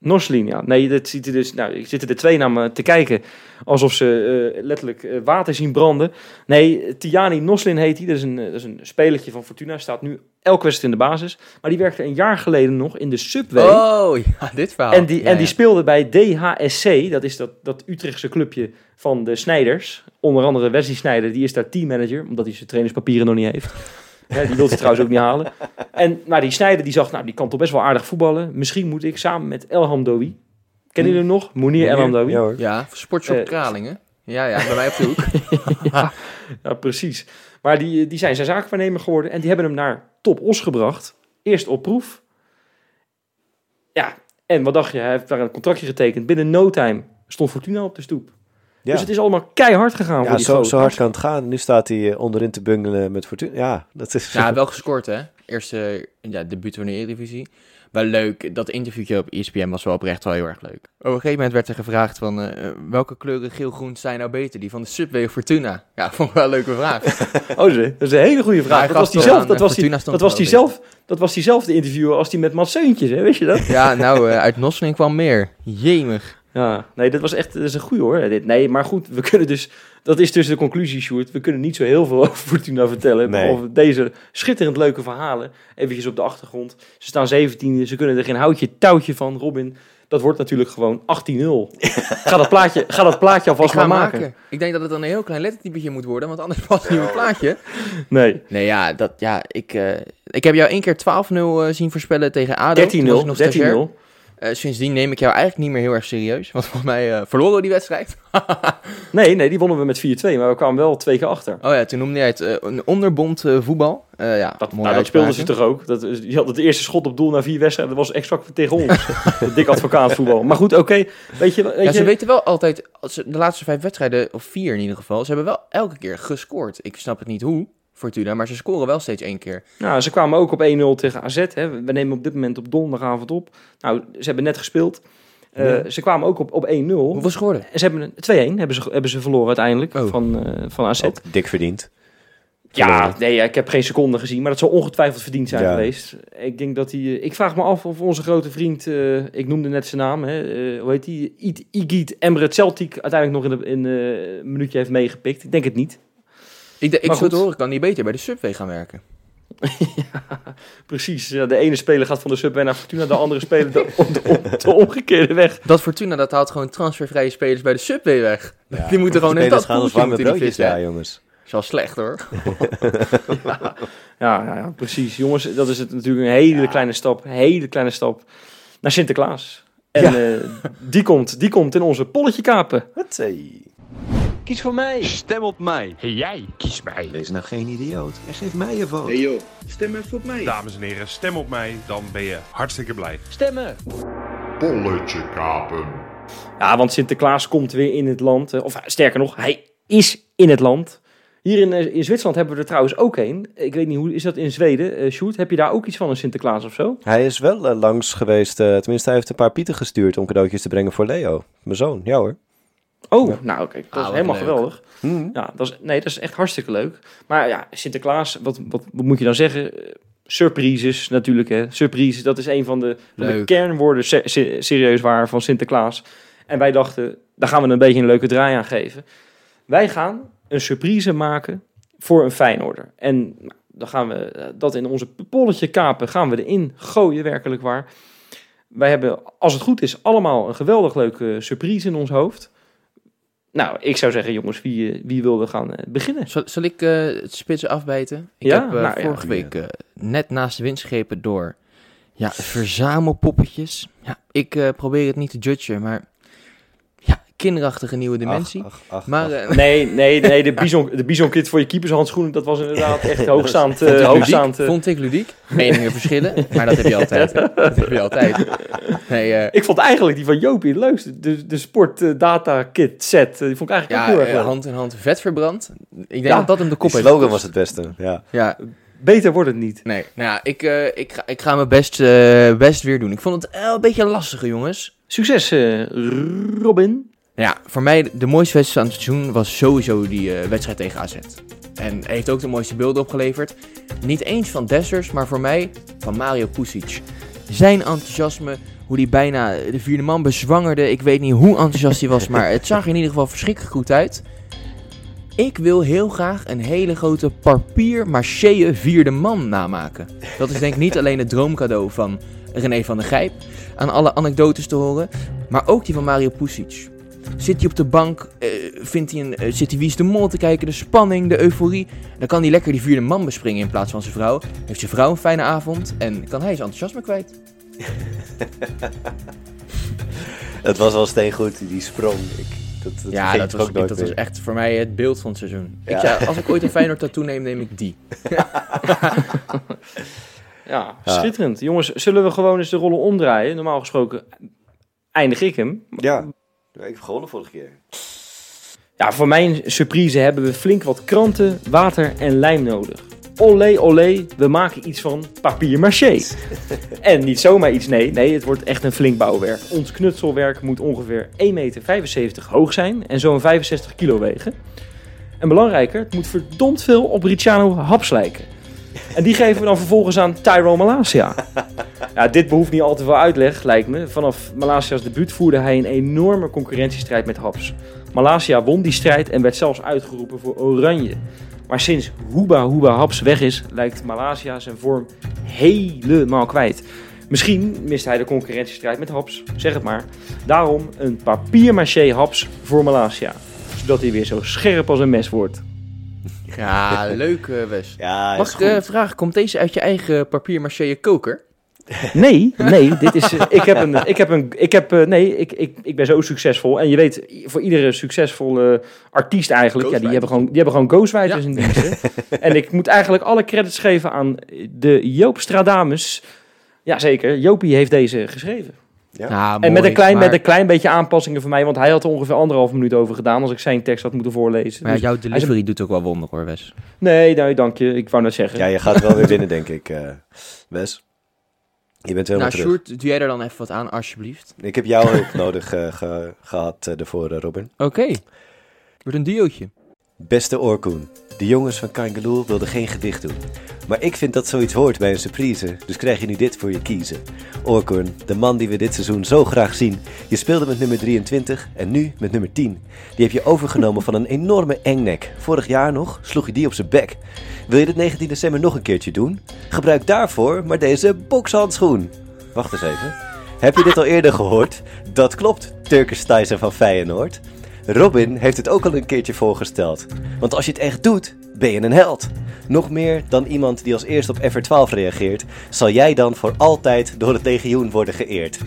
Noslin, ja. Nee, dat ziet er dus, nou, ik zit er de twee naar me te kijken alsof ze eh, letterlijk eh, water zien branden. Nee, Tiani Noslin heet hij. Dat is een, eh, dat is een spelertje van Fortuna. Staat nu elke wedstrijd in de basis. Maar die werkte een jaar geleden nog in de Subway. Oh, ja, dit verhaal. En die, Ja, en die ja. speelde bij DHSC, dat is dat, dat Utrechtse clubje van de Snijders. Onder andere Wesley Snijder, die is daar teammanager, omdat hij zijn trainerspapieren nog niet heeft. Ja, die wil hij trouwens ook niet halen. En, maar die Snijder die zag, nou die kan toch best wel aardig voetballen. Misschien moet ik samen met Elham Dowi. Kennen jullie hem nog? Mounir Elham Dowi. Ja. Ja, sportshop Eh, Kralingen. Ja, ja, bij mij op de hoek. Ja, precies. Maar die, die zijn zijn zaakwaarnemer geworden en die hebben hem naar Top Os gebracht. Eerst op proef. Ja, en wat dacht je? Hij heeft daar een contractje getekend. Binnen no time stond Fortuna op de stoep. Ja. Dus het is allemaal keihard gegaan voor Ja, die zo, zo hard kan het gaan. Nu staat hij eh, onderin te bungelen met Fortuna. Ja, dat is... Ja, wel gescoord, hè? Eerste ja, debuut van de Eredivisie. Wel leuk. Dat interviewtje op ESPN was wel oprecht wel heel erg leuk. Op een gegeven moment werd er gevraagd van... eh, welke kleuren geel-groen zijn nou beter? Die van de Subway of Fortuna? Ja, vond ik wel een leuke vraag. Oh, dat is een hele goede vraag. dat, was die zelf, dat, eh, was die, dat, was die wel zelf, dat was diezelfde interviewer als die met Mats Seuntjes, hè? Weet je dat? ja, nou, eh, uit Nosling kwam meer. Jemig. Ja, nee, dat was echt dat is een goede hoor. Dit. Nee, maar goed, we kunnen dus, dat is dus de conclusie, Sjoerd. We kunnen niet zo heel veel over Fortuna vertellen. Nee. Behalve deze schitterend leuke verhalen. Eventjes op de achtergrond. Ze staan 17e, ze kunnen er geen houtje touwtje van. Robin, dat wordt natuurlijk gewoon 18-0. ga, dat plaatje, ga dat plaatje Ik alvast ga maar maken. maken. Ik denk dat het dan een heel klein lettertypetje moet worden, want anders past het niet op het plaatje. Nee, Nee, ja, dat, ja ik, eh, ik heb jou één keer 12-0 eh, zien voorspellen tegen ADO. 13-0. Toen was ik nog stagiair. 13-0. Eh, sindsdien neem ik jou eigenlijk niet meer heel erg serieus. Want volgens mij eh, verloren we die wedstrijd. Nee, nee, die wonnen we met 4-2, maar we kwamen wel twee keer achter. Oh ja, toen noemde jij het eh, een onderbond voetbal. Ja, Dat, nou, dat speelden ze toch ook? Dat, je had het eerste schot op doel na vier wedstrijden. Dat was exact tegen ons. Dik advocaatvoetbal. Maar goed, oké. Weet je, weet Ja, ze je weten wel altijd, als de laatste vijf wedstrijden, of vier in ieder geval, ze hebben wel elke keer gescoord. Ik snap het niet hoe, Fortuna, maar ze scoren wel steeds één keer. nou, ze kwamen ook op 1-0 tegen AZ. Hè. We nemen op dit moment op donderdagavond op. Nou, ze hebben net gespeeld. Eh, Ja. Ze kwamen ook op, op 1-0. Hoeveel scoorden? En ze hebben een 2-1 hebben ze, hebben ze verloren uiteindelijk Oh. van, eh, van AZ. Ook dik verdiend. Ja, nee, ik heb geen seconde gezien, maar dat zal ongetwijfeld verdiend zijn Ja. geweest. Ik denk dat hij. eh, Ik vraag me af of onze grote vriend, eh, ik noemde net zijn naam, hè, eh, hoe heet die? I- Igit Emre Celtic uiteindelijk nog in, de, in eh, een minuutje heeft meegepikt. Ik denk het niet. Ik, ik Maar zou horen, kan niet beter bij de Subway gaan werken. Precies. Ja, de ene speler gaat van de Subway naar Fortuna, de andere speler de, de, de omgekeerde weg. Dat Fortuna, dat haalt gewoon transfervrije spelers bij de Subway weg. Die moeten gewoon in dat poeltje moeten die broodjes, vissen. ja Ja, jongens. is wel slecht hoor. Ja, ja, ja, precies. Jongens, dat is het natuurlijk een hele kleine stap, hele kleine stap naar Sinterklaas. En Ja. eh, die, komt, die komt in onze polletje kapen. Kies voor mij. Stem op mij. Hey jij, kies mij. Wees nou geen idioot. En geef mij je vote. joh, stem even op mij. Dames en heren, stem op mij, dan ben je hartstikke blij. Stemmen. Polletje kapen. Ja, want Sinterklaas komt weer in het land. eh, Of sterker nog, hij is in het land. Hier in, eh, in Zwitserland hebben we er trouwens ook een. Ik weet niet, hoe is dat in Zweden? Eh Sjoerd, heb je daar ook iets van een Sinterklaas of zo? Hij is wel langs geweest. tenminste, hij heeft een paar pieten gestuurd om cadeautjes te brengen voor Leo. Mijn zoon, ja hoor. Oh, Ja. nou oké, dat Ah, is wat helemaal leuk. geweldig. Hm. Ja, dat is, nee, dat is echt hartstikke leuk. Maar ja, Sinterklaas, wat, wat, wat moet je dan zeggen? Surprises natuurlijk, hè. Surprises, dat is een van de, van de kernwoorden se- se- serieus waar van Sinterklaas. En wij dachten, daar gaan we een beetje een leuke draai aan geven. Wij gaan een surprise maken voor een Feyenoorder. En nou, dan gaan we eh, dat in onze polletje kapen, gaan we erin gooien, werkelijk waar. Wij hebben, als het goed is, allemaal een geweldig leuke surprise in ons hoofd. Nou, ik zou zeggen, jongens, wie, wie wil er gaan eh, beginnen? Zal, zal ik eh, het spitsen afbijten? Ik Ja? heb eh, Nou vorige week eh, net naast de wind gegrepen door ja, verzamelpoppetjes. Ja, ik eh, probeer het niet te judgen, maar kinderachtige nieuwe dimensie. Ach, ach, ach, maar ach. eh, Nee, nee, nee, de bison, de bison kit voor je keepershandschoenen, dat was inderdaad echt hoogstaand. vond, eh, ik hoogstaand ludiek, eh. vond ik ludiek. Meningen verschillen, maar dat heb je altijd. hè. Dat heb je altijd. Nee, eh, Ik vond eigenlijk die van Jopie het leukste. De, de sport data kit set. Die vond ik eigenlijk ja, ook heel erg leuk. hand in hand vet verbrand. Ik denk Ja, dat dat hem de kop heeft slogan gekost. was het beste. Ja. Ja, Beter wordt het niet. nee. Nou ja, ik, eh, ik, ga, ik ga mijn best, best weer doen. Ik vond het een beetje lastig, jongens. Succes, eh, Robin. Ja, voor mij de mooiste wedstrijd aan het seizoen was sowieso die eh, wedstrijd tegen AZ. En heeft ook de mooiste beelden opgeleverd. Niet eens van Dessers, maar voor mij van Mario Pusic. Zijn enthousiasme, hoe hij bijna de vierde man bezwangerde. Ik weet niet hoe enthousiast hij was, maar het zag er in ieder geval verschrikkelijk goed uit. Ik wil heel graag een hele grote papier maché vierde man namaken. Dat is denk ik niet alleen het droomcadeau van René van der Gijp aan alle anekdotes te horen, maar ook die van Mario Pusic. Zit hij op de bank, eh, vindt hij een, eh, zit hij wie is de mol te kijken, de spanning, de euforie. Dan kan hij lekker die vierde man bespringen in plaats van zijn vrouw. Heeft zijn vrouw een fijne avond en kan hij zijn enthousiasme kwijt. Het was wel steengoed, die sprong. Ik, dat, dat ja, dat, was, dat was echt voor mij het beeld van het seizoen. Ja. Ik zei, als ik ooit een Feyenoord tattoo neem, neem ik die. Ja, Ja. schitterend. Jongens, zullen we gewoon eens de rollen omdraaien? Normaal gesproken eindig ik hem. Ja. Ik heb gewonnen vorige keer. Ja, voor mijn surprise hebben we flink wat kranten, water en lijm nodig. Olé, olé, we maken iets van papier maché. en niet zomaar iets, nee, nee, het wordt echt een flink bouwwerk. Ons knutselwerk moet ongeveer 1,75 meter hoog zijn en zo'n 65 kilo wegen. En belangrijker, het moet verdomd veel op Ricciano Haps lijken. En die geven we dan vervolgens aan Tyrone Malasia. Ja, dit behoeft niet al te veel uitleg, lijkt me. Vanaf Malasia's debuut voerde hij een enorme concurrentiestrijd met Haps. Malasia won die strijd en werd zelfs uitgeroepen voor Oranje. Maar sinds Huba Huba Haps weg is, lijkt Malasia zijn vorm helemaal kwijt. Misschien mist hij de concurrentiestrijd met Haps, zeg het maar. Daarom een papier-maché Haps voor Malasia. Zodat hij weer zo scherp als een mes wordt. Ja, leuk eh, Wes. Ja, Mag ik eh, vragen, komt deze uit je eigen papier koker? Nee, nee, dit is, eh, ik heb een, ik heb een, ik heb, nee, ik, ik, ik ben zo succesvol. En je weet, voor iedere succesvolle artiest eigenlijk, ja, die hebben gewoon, die hebben gewoon ghostwriters in dienst. En ik moet eigenlijk alle credits geven aan de Joop Stradamus. Ja, zeker. Jopie heeft deze geschreven. Ja. Ja, en met een, klein, maar, met een klein beetje aanpassingen van mij, want hij had er ongeveer anderhalf minuut over gedaan als ik zijn tekst had moeten voorlezen. maar ja, Dus- jouw delivery doet ook wel wonder hoor, Wes. nee, nee, dank je. Ik wou net zeggen. Ja, je gaat wel weer winnen, denk ik, eh Wes. Je bent helemaal Nou, terug. Sjoerd, doe jij er dan even wat aan, alsjeblieft. Ik heb jouw hulp nodig eh, ge- gehad eh, ervoor, eh, Robin. Oké. Wordt een diootje. Beste Orkoen, de jongens van Kangaloo wilden geen gedicht doen. Maar ik vind dat zoiets hoort bij een surprise, dus krijg je nu dit voor je kiezen. Orkoen, de man die we dit seizoen zo graag zien. Je speelde met nummer 23 en nu met nummer 10. Die heb je overgenomen van een enorme engnek. Vorig jaar nog sloeg je die op zijn bek. Wil je dit 19 december nog een keertje doen? Gebruik daarvoor maar deze bokshandschoen. Wacht eens even. Heb je dit al eerder gehoord? Dat klopt, Turkish Tyson van Feyenoord. Robin heeft het ook al een keertje voorgesteld. Want als je het echt doet, ben je een held. Nog meer dan iemand die als eerste op FR12 reageert, zal jij dan voor altijd door het legioen worden geëerd.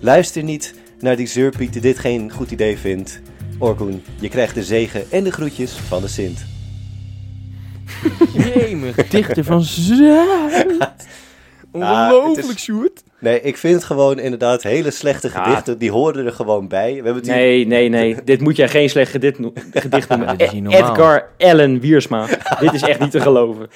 Luister niet naar die zeurpiet die dit geen goed idee vindt. Orkoen, je krijgt de zegen en de groetjes van de Sint. Jemig, dichter van Zuid. Ongelooflijk, is- Sjoerd. Nee, ik vind gewoon inderdaad hele slechte Ja. gedichten, die horen er gewoon bij. We hebben Nee, nee, nee. dit moet jij geen slecht gedicht, no- gedicht noemen. Ja, dit is niet E- normaal. Edgar Allan Wiersma. dit is echt niet te geloven.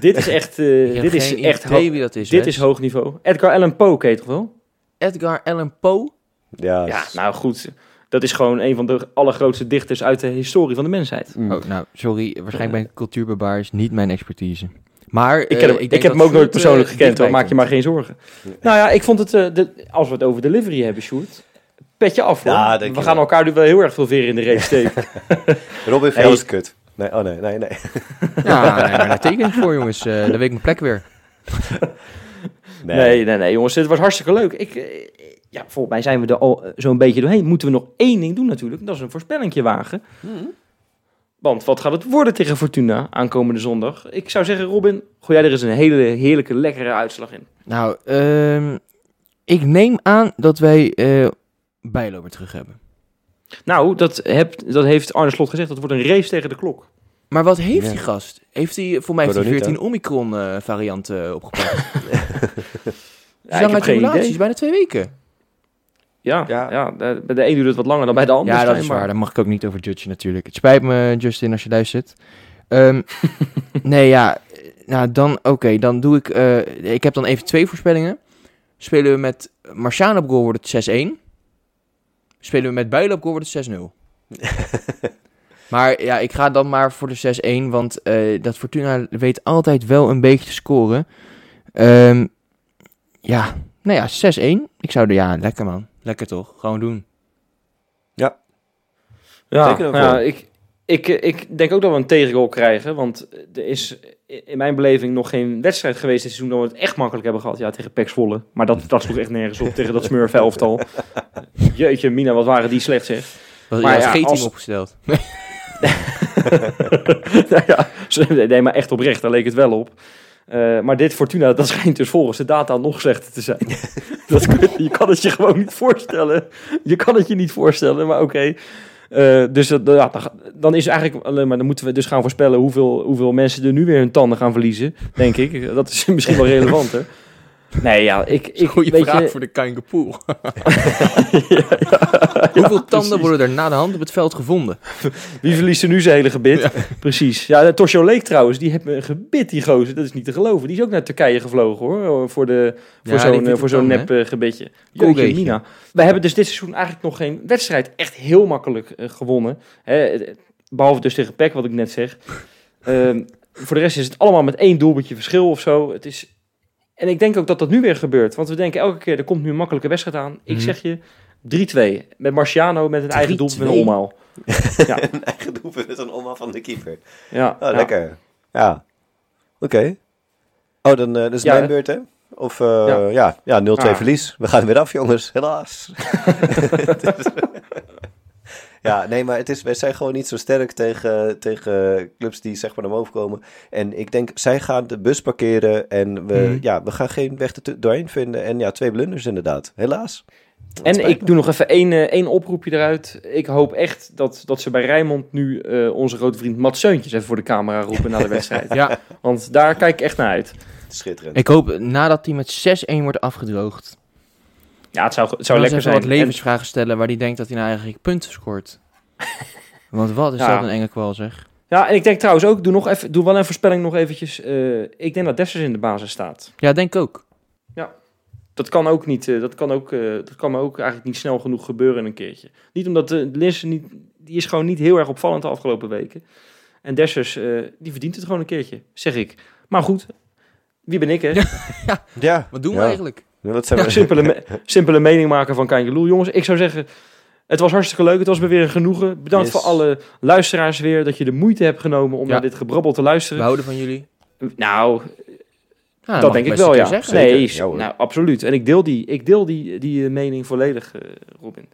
Dit is echt, eh, dit is echt wie dat is, dit is hoog niveau. Edgar Allan Poe, ken je toch wel? Edgar Allan Poe. Ja, Ja, nou goed. Dat is gewoon een van de allergrootste dichters uit de historie van de mensheid. Mm. Oh, nou, sorry. Waarschijnlijk ben ik cultuurbewaar, is niet mijn expertise. Maar Ik, eh, ken hem, ik, denk heb hem ook nooit Sjoerd, persoonlijk eh, gekend, hoor. dichtbij maak je maar geen zorgen. Nou ja, ik vond het, eh, de, als we het over delivery hebben, Sjoerd, petje af hoor. Ja, we gaan elkaar nu wel heel erg veel veren in de reet steken. Robin Hey. is kut. Nee, oh nee, nee, nee. Ja, nee, maar daar teken ik voor, jongens. Eh dan weet ik mijn plek weer. Nee, nee, nee, jongens, dit was hartstikke leuk. Ik, eh, ja, volgens mij zijn we er al eh, zo'n beetje doorheen. Moeten we nog één ding doen natuurlijk. Dat is een voorspellingje wagen. Want wat gaat het worden tegen Fortuna aankomende zondag? Ik zou zeggen, Robin, gooi jij er eens een hele heerlijke, lekkere uitslag in. Nou, ehm, ik neem aan dat wij eh Bijlo weer terug hebben. Nou, dat, heb, dat heeft Arne Slot gezegd. Dat wordt een race tegen de klok. Maar wat heeft Ja. die gast? Heeft hij, voor mij heeft hij Coronita. 14 Omicron eh, variant eh, opgepakt. Ja, lang uit idee. bijna twee weken. Ja, Ja. ja. de- bij de een duurt het wat langer dan bij de ander. Ja, dat is waar. Daar mag ik ook niet over judgen natuurlijk. Het spijt me, Justin, als je luistert. Ehm, nee, ja. Nou, dan, oké. dan doe ik... eh, ik heb dan even twee voorspellingen. Spelen we met Marciano op goal, wordt het 6-1. Spelen we met Bijlo op goal, wordt het 6-0. maar ja, ik ga dan maar voor de 6-1. Want eh, dat Fortuna weet altijd wel een beetje te scoren. Ehm, ja, nou ja, 6-1. Ik zou er... Ja, lekker man. Lekker toch? Gewoon doen. Ja, ja voor. ik, ik, ik denk ook dat we een tegengoal krijgen. Want er is in mijn beleving nog geen wedstrijd geweest dit seizoen dat we het echt makkelijk hebben gehad. Ja, tegen Pek Zwolle. Maar dat, dat sloeg echt nergens op tegen dat smurf elftal. Jeetje, Mina, wat waren die slecht zeg. Was Maar ja, G-team als- opgesteld. nou ja, nee, maar echt oprecht, daar leek het wel op. Eh, maar dit Fortuna, dat schijnt dus volgens de data nog slechter te zijn. dat, kun- je kan het je gewoon niet voorstellen. Je kan het je niet voorstellen, maar oké. Eh, dus dat, ja, dan, ga- dan is eigenlijk alleen maar, dan moeten we dus gaan voorspellen hoeveel, hoeveel mensen er nu weer hun tanden gaan verliezen, denk ik. Dat is misschien wel relevanter. Nee, ja, ik, ik Goeie weet vraag je, voor de Kangapoel. Hoeveel tanden worden er na de hand op het veld gevonden? Wie verliest er nu zijn hele gebit? Precies. Ja, Tosjo Leek trouwens, die heeft een gebit, die gozer. Dat is niet te geloven. Die is ook naar Turkije gevlogen, hoor. Voor, de, voor Ja, die zo'n eh, voor zo'n dan, nep eh, gebitje. Jeetje. Mina. Wij hebben dus dit seizoen eigenlijk nog geen wedstrijd echt heel makkelijk eh, gewonnen. Hè, eh, behalve dus tegen PEC, wat ik net zeg. Ehm, voor de rest is het allemaal met één doelpuntje verschil of zo. Het is... En ik denk ook dat dat nu weer gebeurt. Want we denken elke keer, er komt nu een makkelijke wedstrijd aan. Ik Mhm. zeg je 3-2. Met Marciano met een eigen doelpunt met een 3-2? omhaal. Ja, Een eigen doelpunt met een omhaal van de keeper. ja, Oh, ja. lekker. Ja. Oké. Oh, dan eh, dat is Ja, mijn beurt, hè? Of, eh, Ja. ja, ja, 0-2 Ah. verlies. We gaan er weer af, jongens. Helaas. Ja, nee, maar het is, wij zijn gewoon niet zo sterk tegen, tegen clubs die zeg maar naar boven komen. En ik denk, zij gaan de bus parkeren en we, Mhm. ja, we gaan geen weg er doorheen vinden. En ja, twee blunders inderdaad, helaas. Dat En ik doe nog even één, eh, één oproepje eruit. Ik hoop echt dat, dat ze bij Rijnmond nu eh, onze grote vriend Mats Seuntjes even voor de camera roepen na de wedstrijd. Ja, Want daar kijk ik echt naar uit. Schitterend. ik hoop nadat hij met 6-1 wordt afgedroogd. Ja, het zou, het zou lekker even zijn. wat levensvragen stellen waar hij denkt dat hij nou eigenlijk punten scoort. Want wat is Ja. dat een enge kwal zeg. Ja, en ik denk trouwens ook, doe, nog even, doe wel een voorspelling nog eventjes. eh, ik denk dat Dessers in de basis staat. Ja, denk ik ook. Dat kan ook niet. eh, dat, kan ook, eh, dat kan me ook eigenlijk niet snel genoeg gebeuren in een keertje. Niet omdat de Linsen niet, die is gewoon niet heel erg opvallend de afgelopen weken. En Dessers, eh, die verdient het gewoon een keertje, zeg ik. Maar goed, wie ben ik hè? ja, Wat doen we ja. eigenlijk? Ja, dat zijn we. simpele, me- simpele mening maken van Kangeloel. Jongens, ik zou zeggen, het was hartstikke leuk. Het was me weer een genoegen. Bedankt Yes. voor alle luisteraars weer dat je de moeite hebt genomen om Ja. naar dit gebrabbel te We luisteren. houden van jullie. Nou, Ja, dat denk ik wel, ja. zeggen. Nee, Zeker. Ja, hoor. nou, absoluut. En ik deel die, ik deel die, die eh, mening volledig, eh, Robin.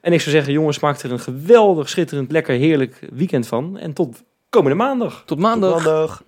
En ik zou zeggen, jongens, maak er een geweldig, schitterend, lekker, heerlijk weekend van. En tot komende maandag. Tot maandag. Maandag.